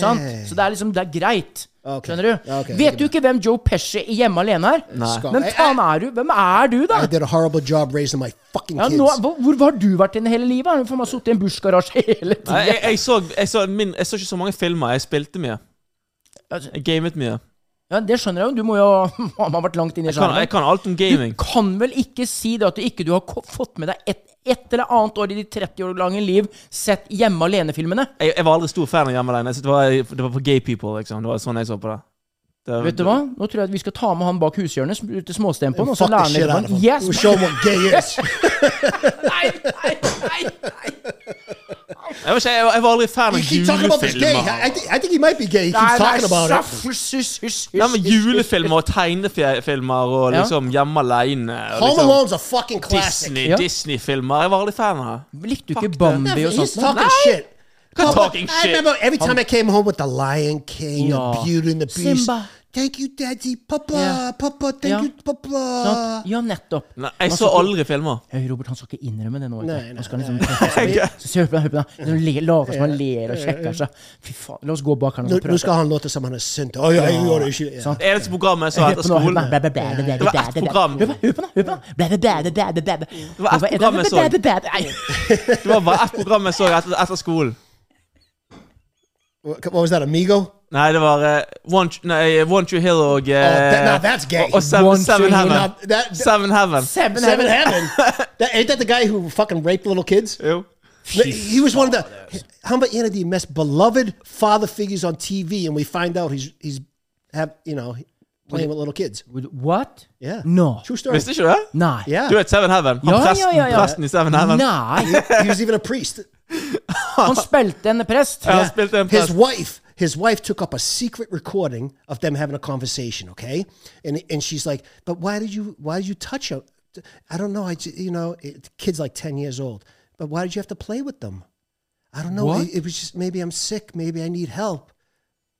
sant? Så det er liksom, det er greit. Ok. Skjønner du? Ja, okay. Vet du ikke hvem Joe Pesci i Hjemme alene er? Hvem faen er du? Hvem er du, da? I did a horrible job raising my fucking Ja, nå, hvor, hvor har du vært inne hele livet? Har du faen meg sittet i en bussgarasje hele tida. jeg, jeg, så, jeg, jeg så ikke så mange filmer. Jeg spilte mye. Altså, Jeg gamet mye. Ja, det skjønner jeg jo. Du må jo ha vært langt inn i Jeg kan, jeg kan alt om gaming. Du kan vel ikke si det at du ikke du har fått med deg et, et eller annet år i ditt 30 år lange liv sett Hjemme alene-filmene? Jeg, jeg var aldri stor fan av Hjemme alene. Det var, det var for gay people, liksom. Det var sånn jeg så på det. Det Vet du hva? Nå tror jeg at vi skal ta med han bak hushjørnet, til småstempoen, og så lærer han litt om han. Yes! We'll show what gay is. Nei, nei, nei, nei. Jeg, ikke, jeg, var- aldri fan av keep talking about this gay. julefilmer. I, think, I think he might be gay. He keeps Nei, nei, talking about it. hysj, hysj, hysj, men hysj, hysj. Julefilmer og tegnefilmer og liksom Hjemme aleine. Home Liksom, Alone's a fucking classic. Disney, Ja. Disney-filmer. Jeg var aldri fan av det. Likte du ikke Bambi og He's sånt? talking shit. Hva talking I shit? remember every time I came home with the Lion King, Ja. the Beauty and the Beast. Simba. Thank you, Daddy. Papa, Ja. Papa, thank Ja. you, Papa. Sant? Ja, nettopp. Nei, jeg så aldri filmer. Hei, Robert, han skal ikke innrømme det nå. vet du. Nei, nei, han skal liksom Så ser du på den, hør på den. Han le- Later som han ler og sjekker seg. Fy faen, la oss gå bak her og Nå, prate. nå skal han låte som han er sint. Å, ja, jeg gjør det ikke. Ja. Sant? Det eneste programmet jeg så Hør etter på nå, hør på skolen den. Bæ, bæ, bæ, bæ, bæ, Det var bæ, ett bæ, bæ. program. Hør på- Hør på den, hør på den. Bæ, bæ, bæ, bæ, bæ, bæ, bæ. Det var ett program jeg så. bæ, bæ, bæ, bæ. Nei. Det var bare ett program jeg så etter, etter skolen. What was that, Amigo? Nei, det var uh, Want, nei, Want You Hill og uh, that- now that's gay. Og, og Seven, Want Seven You Hill. Heaven. Now, that, Seven Heaven. Seven Seven Heaven. Heaven. that, ain't that the guy who fucking raped little kids? Jo. He was one of the. How about one of the most beloved father figures on TV, and we find out he's he's have you know playing with little kids. What? Yeah. No. True story. Visste ikke du det? Nei. Yeah. Du vet Seven Heaven? Han Ja, presten, ja, ja, ja. presten i Seven Heaven? Nei. he was even a priest. Han spilte en prest. Ja, han spilte en his prest. wife his wife took up a secret recording of them having a conversation okay? And and she's like but why did you why did you touch her? I don't know i ju- you know it, kid's like 10 years old. But why did you have to play with them? I don't know it, it was just maybe i'm sick maybe i need help.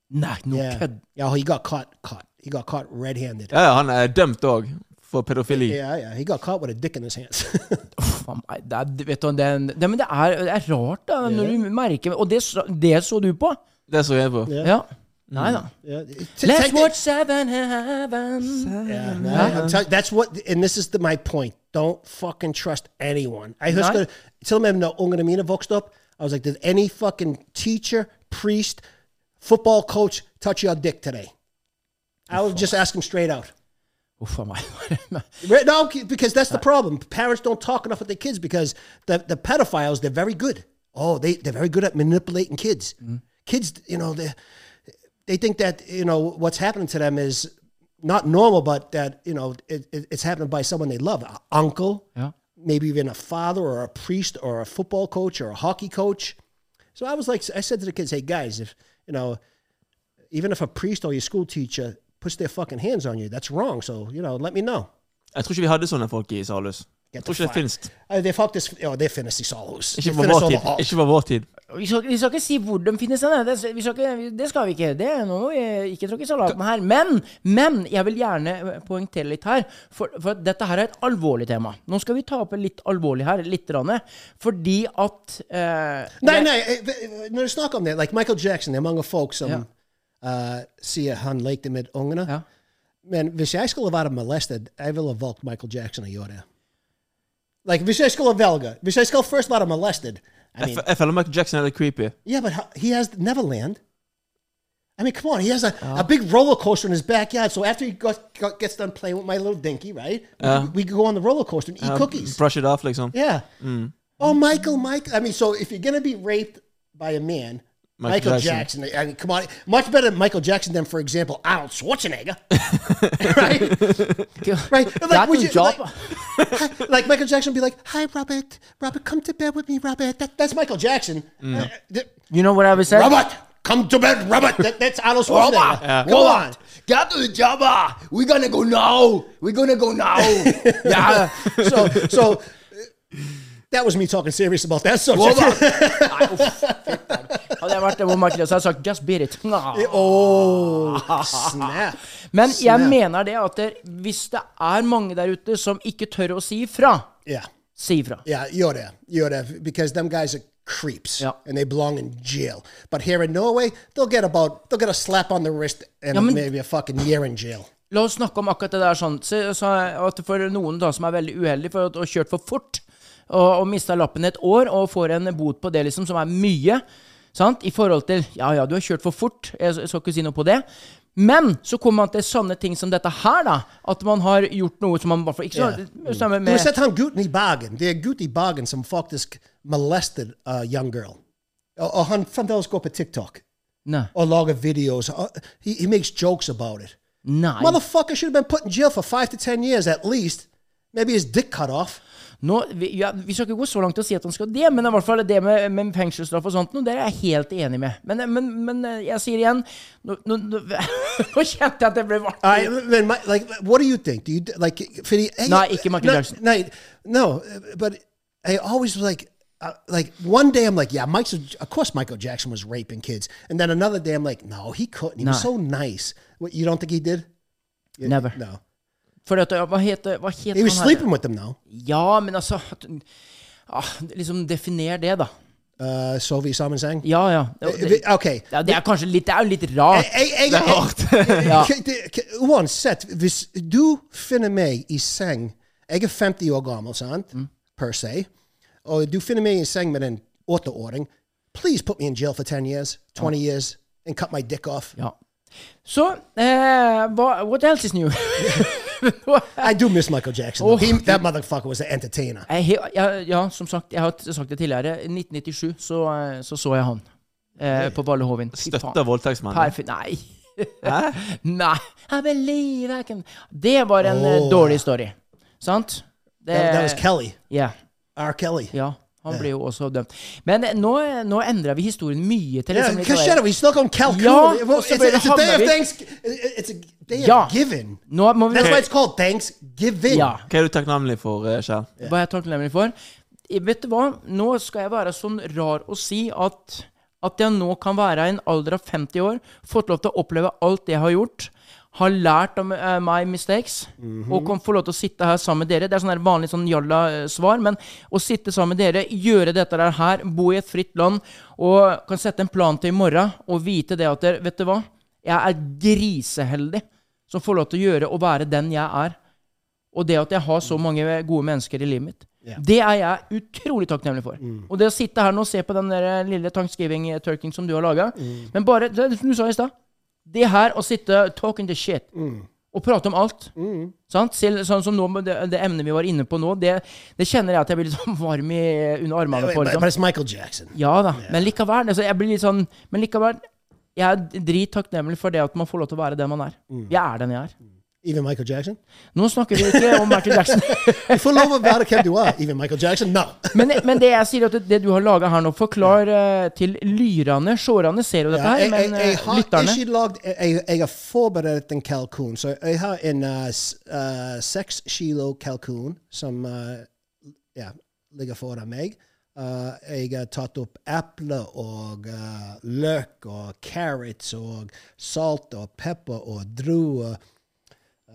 Nei, no yeah. kødd. yeah he got caught caught he got caught red-handed. Ja, ja, han er dømt òg for pedofili. yeah yeah he got caught with a dick in his hands oh my, det vet du, det, det, men det er, det er rart, da, når du merker Og det, det så du på? Det så jeg på. Ja. Nei da. yeah Let's watch Seven heaven. Yeah, no, you, that's what, and this is the, my point. Don't fucking trust anyone. I husker, Til og med når ungene mine vokste opp, I was like, did any fucking teacher, priest, football coach touch your dick today? I would just ask them straight out. Uff a meg. Right? No, because that's the problem. Parents don't talk enough with their kids because the, the pedophiles, they're very good. Oh, they, they're very good at manipulating kids. Kids, you know, they, they think that, you know, what's happening to them is not normal, but that, you know, it, it, it's happening by someone they love. an uncle, Ja. maybe even a father or a priest or a football coach or a hockey coach. So I was like, I said to the kids, hey, guys, if, you know, even if a priest or your school teacher puts their fucking hands on you, that's wrong. So, you know, let me know. Jeg tror ikke vi hadde sånne folk i Salhus. Jeg tror ikke det finnes. Uh, er faktisk ja, det finnes i Salhus. Ikke på vår tid. Ikke på vår tid. Vi skal, vi skal ikke si hvor de finnes hen. Det, vi skal ikke, det skal vi ikke. Det er noe vi ikke tråkke salaten her. Men, men jeg vil gjerne poengtere litt her, for, for dette her er et alvorlig tema. Nå skal vi ta opp litt alvorlig her, litt, rande, fordi at eh, Nei, nei, eh, når du snakker om det, like Michael Jackson, det er mange folk som Ja. Uh, sier han lekte med ungene. Ja. Men hvis jeg skulle være molested, jeg ville valgt Michael Jackson å gjøre det. Like, hvis jeg skulle velge, hvis jeg skulle først være molested, I mean, jeg føler Michael Jackson er litt creepy. yeah, but he has Neverland. I mean, come on, he has a, a big roller coaster in his backyard. So after he got, got, gets done playing with my little dinky, right? We, we go on the roller coaster and eat Uh, cookies. Brush it off, liksom. Yeah. Oh, Michael, Michael. I mean, so if you're gonna be raped by a man, Michael Michael, Jackson. Jackson. I mean, come on, much better than Michael Jackson than, for example, Arnold Schwarzenegger. right? Right? That Like, would you- job. like, like Michael Jackson would be like, "Hi, Robert. Robert, come to bed with me, Robert." That, that's Michael Jackson. Uh, th- You know what I was saying, Robert, come to bed, Robert. That, that's Arnold Schwarzenegger. Robert, Come on. Get to the job. ah. We're gonna go now. We're gonna go now. yeah. So, so uh, that was me talking serious about that subject. Nei, uff, fy faen. Hadde jeg vært der Michael så hadde jeg sagt 'just beat it'. Oh, snap. Men jeg Snap. mener det at det, hvis det er mange der ute som ikke tør å si ifra, Yeah. si ifra. Yeah, gjør det. Gjør det. because them guys are creeps Yeah. and they belong in jail. But here in Norway, they'll get about they'll get a slap on the wrist and Ja, men- maybe a fucking year in jail. La oss snakke om akkurat det der sånn. Så, så at for noen da som er veldig uheldige for å ha kjørt for fort og, og mista lappen et år og får en bot på det, liksom, som er mye sant? I forhold til Ja, ja, du har kjørt for fort, jeg, jeg skal ikke si noe på det. Men så kommer man til sånne ting som dette her, da. At man har gjort noe som man i hvert fall ikke så, Du med har sett han gutten i Bergen. Det er gutt i Bergen som faktisk molested a young girl. Og, og han fremdeles går på TikTok Nei. og lager videoer. Uh, he, he makes jokes about it. Nei. Motherfucker should have been put in jail for five to ten years at least. Maybe his dick cut off. Nå, vi, ja, vi skal ikke gå så langt til å si at han skal det, men i hvert fall det med, med fengselsstraff og sånt, nå, det er jeg helt enig med. Men, men, men jeg sier igjen Nå, nå, nå, kjente jeg at det ble varmt. I, my, like, what do you think? Do you like for the? Nei, ikke Michael Jackson. Nei, no, but I always was like, uh, like one day I'm like, yeah, Mike's Of course, Michael Jackson was raping kids, and then another day I'm like, no, he couldn't. He was so nice. What you don't think he did? You- Never. No, For at, hva heter, hva heter he was sleeping with them now. Ja, men altså ah, Liksom definer det, da. Uh, Sovi Samensang. Ja, ja. Det, Okay. ja, det er kanskje litt Det er jo litt rart. Jeg, jeg, Det er rart. Ja. Uansett, hvis du finner meg i seng Jeg er 50 år gammel, sant? Mm. Per se. Og du finner meg i seng med en åtteåring. Please put me in jail for 10 years, 20 years, and cut my dick off. Ja. Så so, uh, What else is new? I do miss Michael Jackson. Oh. He, that motherfucker was an entertainer. Jeg, he- jeg, ja, som sagt, jeg har sagt det tidligere. I 1997 så eh, så, så jeg han. Eh, på Valle Hovin. Støtta voldtektsmannen. Nei. Hæ? Nei. I believe I can Det var en eh, Oh. dårlig story. Sant? Det, That, that was Kelly. Yeah. R. Kelly. ja. Han ble jo også dømt. Men nå, nå endrer vi historien mye til liksom litt hva skjer? Vi snakker om kalkun. Ja, it's, det it's a day of thanks. It's a day of Ja. giving. Nå må vi That's why it's called Thanksgiving. Ja. Hva er du takknemlig for, eh, Kjell? Hva er jeg takknemlig for? Vet du hva? Nå skal jeg være sånn rar å si at at jeg nå kan være i en alder av 50 år, fått lov til å oppleve alt det jeg har gjort, har lært om uh, my mistakes, og kan få lov til å sitte her sammen med dere. Det er sånn vanlig sånn jalla-svar, men å sitte sammen med dere, gjøre dette der her, bo i et fritt land, og kan sette en plan til i morgen, og vite det at dere, vet du hva? Jeg er griseheldig som får lov til å gjøre og være den jeg er. Og det at jeg har så mange gode mennesker i livet mitt. Det er jeg utrolig takknemlig for. Og det å sitte her nå og se på den der lille thanksgiving-turking som du har laga Men bare som du sa i stad. Det her å sitte talking the shit og prate om alt. Sant? Selv, sånn som nå, det, det emnet vi var inne på nå, det, det kjenner jeg at jeg blir litt sånn varm i, under armene for. Liksom. it's Michael Jackson. Ja da, men likevel. Altså, jeg blir litt sånn Men likevel. Jeg er drittakknemlig for det at man får lov til å være den man er. Jeg er den jeg er. Even Michael Jackson. Nå snakker vi ikke om Michael Jackson. Du får lov å være hvem du er. Even Michael Jackson. No. Men, men det jeg sier at det, du har laga her nå, forklar eh, til lyrene. Seerne ser jo dette her, men jeg, jeg eh, har lytterne ikke lagd jeg, har forberedt en kalkun. Så jeg har en uh, uh, seks kilo kalkun som uh, ja, ligger foran meg. Uh, jeg har tatt opp eple og uh, løk og carrots og salt og pepper og druer.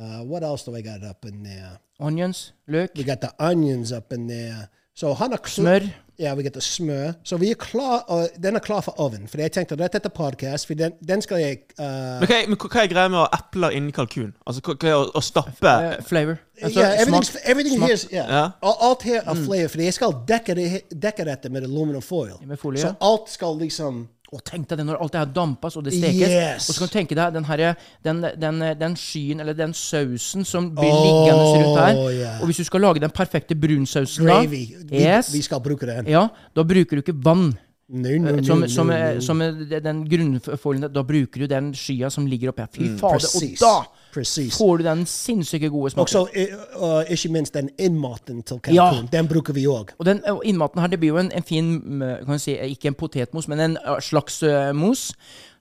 Uh, what else do I got up in there? Onions, løk, We got the onions up in there. So han har smør. Ja, vi got the smør. Så vi er klar, og den er klar for oven. For jeg tenkte rett etter podcast, for den, den skal jeg uh, er, men hva er greia med å ha epler inni kalkun? Altså, hva, hva er å, å stappe uh, flavor. Altså, yeah, everything's, everything smak. here is, yeah. yeah. Alt her er flavor, for jeg skal dekke, det, dekke dette med aluminum foil. Med folie, Så alt skal liksom Og tenk deg det når alt det her dampes og det stekes. Yes. Og så kan du tenke deg den, her, den, den, den skyen, eller den sausen som blir oh, liggende rundt her. ja. Og hvis du skal lage den perfekte brunsausen da gravy. Vi, yes, vi skal bruke den. Ja, da bruker du ikke vann. No, no, no, Som, som, eh, som eh, den grunnfolien Da bruker du den skya som ligger oppi her. Fy fader. Og da Precis. får du den sinnssyke gode smaken. Også, eh, uh, ikke minst den innmaten til Ja. Den bruker vi òg. Og den og innmaten her, det blir jo en, en fin mm, kan si, Ikke en potetmos, men en slags uh, mos.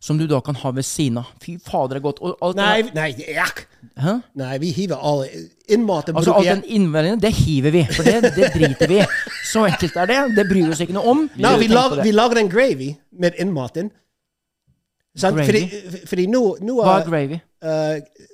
Som du da kan ha ved siden av. Fy fader, det er godt. Og alt Nei, nei, jak. Hæ? nei, vi hiver alle Innmaten Altså bruker alt jeg den innvendige, det hiver vi. For det, det driter vi. Så enkelt er det. Det bryr vi oss ikke noe om. Nei, vi, lag, vi lager en gravy med innmaten. Sant? Gravy? Fordi, fordi nå, nå Hva er er gravy? uh,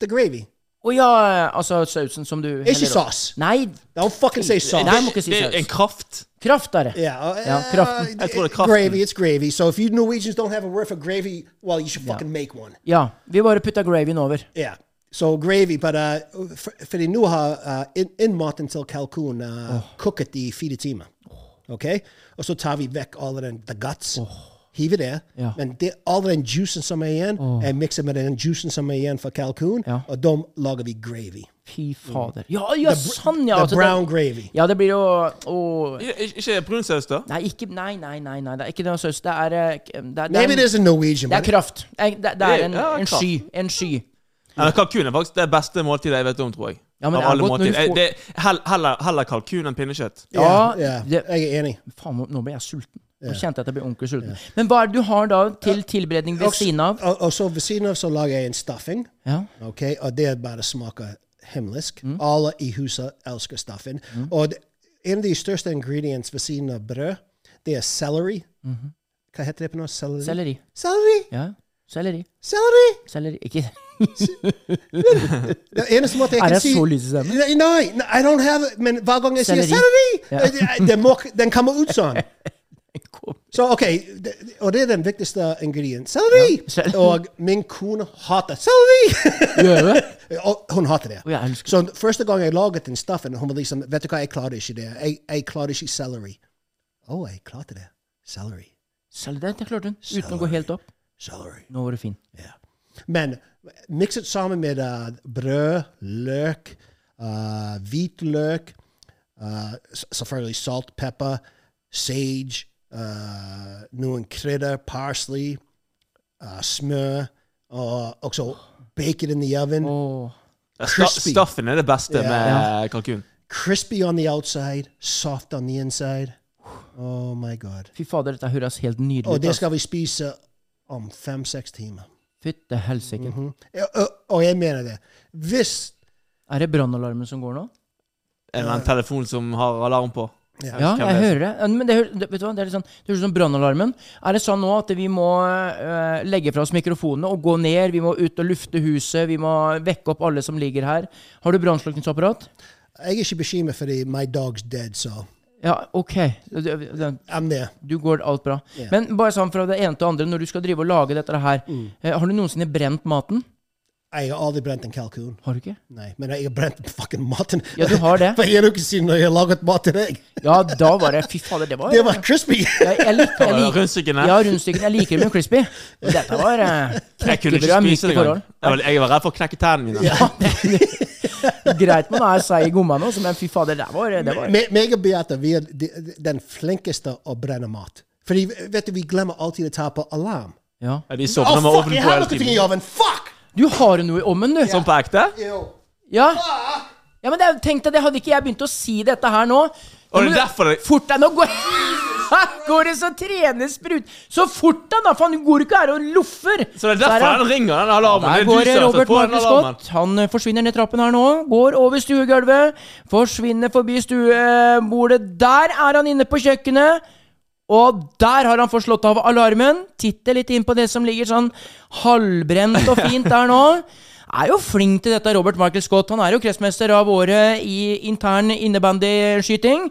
The gravy. Å ja, altså sausen som du Ikke heller opp. sauce. Nei, Don't fucking say sauce. Nei, jeg må ikke si Det er saus. en kraft. kraft er det. Yeah, uh, Ja, kraften. Jeg tror det er kraften. Gravy, it's gravy. So if you Norwegians don't have a word for gravy, well, you should fucking make one. Ja, vi bare putter gravyen over. Yeah. So gravy, but uh, for, de nå har uh, innmaten til kalkun uh, koket i fire timer. Ok? Og så tar vi vekk alle den the guts. Hiver det. Ja. Men det, all den juicen som er igjen, jeg mikser med den juicen som er igjen for kalkun, Ja. og da lager vi gravy. Fy fader. Ja, ja, sånn, ja. The altså, brown det, gravy. ja, det blir jo å, Ik- Ikke brunsaus, da? Nei, ikke, nei, nei, nei, nei, det er ikke noe saus. Det er, eh, det, er- Maybe er, there's a Norwegian, det er kraft. Det, det er en, Ja, en sky. En sky. Ja, kalkun er faktisk det beste måltidet jeg vet om, tror jeg. Ja, men Av det er alle måltider. får- Det er heller, heller kalkun enn pinnekjøtt. Ja, yeah, yeah, det- jeg er enig. Faen, nå ble jeg sulten. Nå kjente at jeg ble ordentlig sulten. Men hva er det du har da til tilberedning ved siden av? Og, og så ved siden av så lager jeg en stuffing. Ja. Ok, og det bare smaker himmelsk. Mm. Alle i huset elsker stuffing. Og det, en av de største ingrediensene ved siden av brød, det er selleri. Hva heter det på norsk? Celery Celery? Selleri. Selleri! Ja. Selleri. Selleri! Selleri. Ikke Det eneste måte jeg Er kan det si så lys i stemmen? Nei, nei, I don't have it. Men hver gang jeg sier Selleri. Ja. det- det må, den kommer ut sånn. Så OK, det, og det er den viktigste ingrediensen. Selleri! selleri. Og min kone hater selleri! Og hun hater det. Ja, Så første gang jeg laget den stuffen, hun var liksom Vet du hva, jeg klarer ikke det. Jeg, jeg klarer ikke selleri. Å, jeg klarte det. Selleri. Selleri, det klarte hun. Uten å gå helt opp. Celery. Nå var du fin. Ja. Men mikset sammen med uh, brød, løk, uh, hvitløk, uh, selvfølgelig salt, pepper, sage, uh, noen krydder, parsley, uh, smør, og også bacon i ovnen. Sta- Crispy. Er det beste yeah. med kalkun. Crispy on the outside, soft on the inside. Oh my god. Fy fader, dette høres helt nydelig Og det skal vi spise om fem-seks timer. Fytte helsike. Mm -hmm. og- Og jeg mener det. Hvis Er det brannalarmen som går nå? Er det en telefon som har alarm på? Ja. Ja, jeg hører det. Men det, det, vet du hva? det er litt sånn, det høres ut som brannalarmen. Er det sånn nå at vi må uh, legge fra oss mikrofonene og gå ned? Vi må ut og lufte huset, vi må vekke opp alle som ligger her. Har du brannslukningsapparat? Jeg er ikke bekymret fordi my dog's dead, så Ja, OK. Du går alt bra. Yeah. Men bare sånn fra det ene til det andre, når du skal drive og lage dette her, Mm. eh, har du noensinne brent maten? Jeg har aldri brent en kalkun. Har du ikke? Nei, men jeg har brent fucking maten. Ja, du har det. For en uke siden når jeg laget mat til deg. Ja, da var det Fy fader, det var Det var crispy! Ja, jeg, lik, jeg, lik, Rundstykkene? ja, rundstykkene. Jeg liker det med crispy. Og Dette var uh, Jeg kunne ikke knekkebrød det engang. forhold. Jeg var, jeg var redd for å knekke tærne mine. Greit man er seig i gommene, men fy fader, det var, det var Me- Meg og Beate vi er de, den flinkeste å brenne mat. Fordi vet du, vi glemmer alltid å ta på alarm. Ja. Ja, De sovner med fuck! ovnen på har hele tiden. Fuck! Du har noe i ommen, du. Sånn på ekte? Ja. ja, men jeg tenk deg, det hadde ikke jeg begynt å si dette her nå. Og det er derfor det Fort deg, nå går går det så trener sprut. Så fort deg, da! Faen, du går ikke her og loffer. Så det er derfor han ringer, den alarmen. Der er går som Robert alarmen. Scott. Han eh, forsvinner ned trappen her nå. Går over stuegulvet. Forsvinner forbi stuebordet. Der er han inne på kjøkkenet. Og der har han fått slått av alarmen. Titter litt inn på det som ligger sånn halvbrent og fint der nå. Er jo flink til dette, Robert Michael Scott. Han er jo kretsmester av året i intern innebandyskyting.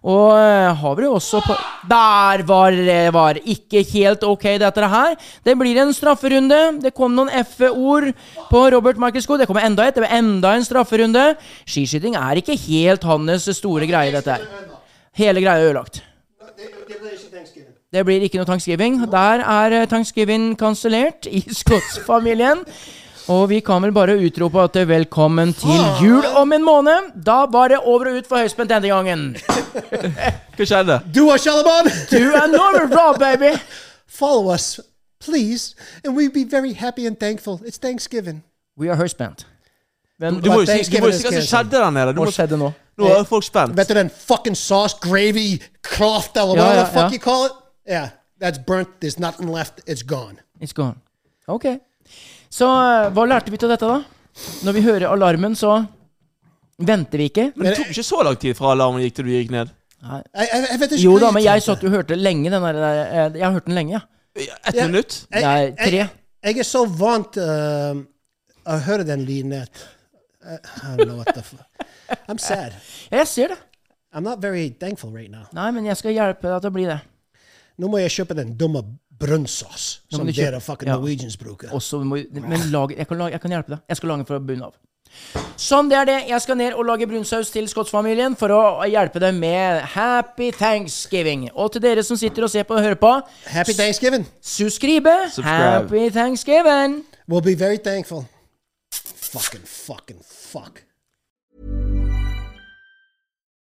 Og eh, har vi jo også på Der var det var ikke helt ok, dette her. Det blir en strafferunde. Det kom noen F-ord på Robert Michael Scott. Det kommer enda et. Det blir enda en strafferunde. Skiskyting er ikke helt hans store greie, dette her. Hele greia er ødelagt. Det blir ikke noe thanksgiving. Der er eh, thanksgiving kansellert i Scotts-familien. Og vi kan vel bare utrope at det er velkommen til jul om en måned. Da var det over og ut for høyspent denne gangen. Hva skjedde? Du er Shalaban! Du er Norman Raw, baby! Follow us, please, and we'd be very happy and thankful. It's Thanksgiving. We are høyspent. Men Du må jo si, hva som skjedde der nede. Hva skjedde nå? nå er folk spent. Vet du den fucking sauce, gravy, cloth, eller Ja, whatever ja, the fuck ja. you call it? Yeah, that's burnt. There's nothing left. It's gone. It's gone. Ok. Så eh, hva lærte vi til dette, da? Når vi hører alarmen, så venter vi ikke. Men det tok ikke så lang tid fra alarmen gikk til du gikk ned. Jeg, jeg, jeg vet ikke Jo da, men jeg satt og hørte lenge den der eh, Jeg har hørt den lenge, ja. Ett Ja. minutt? Jeg- Nei, tre. Jeg er så vant uh, å høre den lyden at I I don't know what the fuck. I'm sad. Ja, jeg ser det. I'm not very thankful right now. Nei, men jeg skal hjelpe deg til å bli det. Nå må jeg kjøpe den dumme brunnsås som du kjøpe- dere fucking ja. Norwegians bruker. Også, må, men lag, jeg, kan lage, jeg kan hjelpe deg. Jeg skal lage den fra bunnen av. Sånn, det er det. Jeg skal ned og lage brunsaus til Scotts-familien for å hjelpe dem med Happy Thanksgiving. Og til dere som sitter og ser på og hører på, Happy Thanksgiving. subscribe. Subscribe. Happy Thanksgiving. We'll be very thankful. Fucking, fucking, fuck.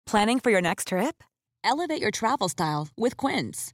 Planning for your next trip? Elevate your travel style with Quince.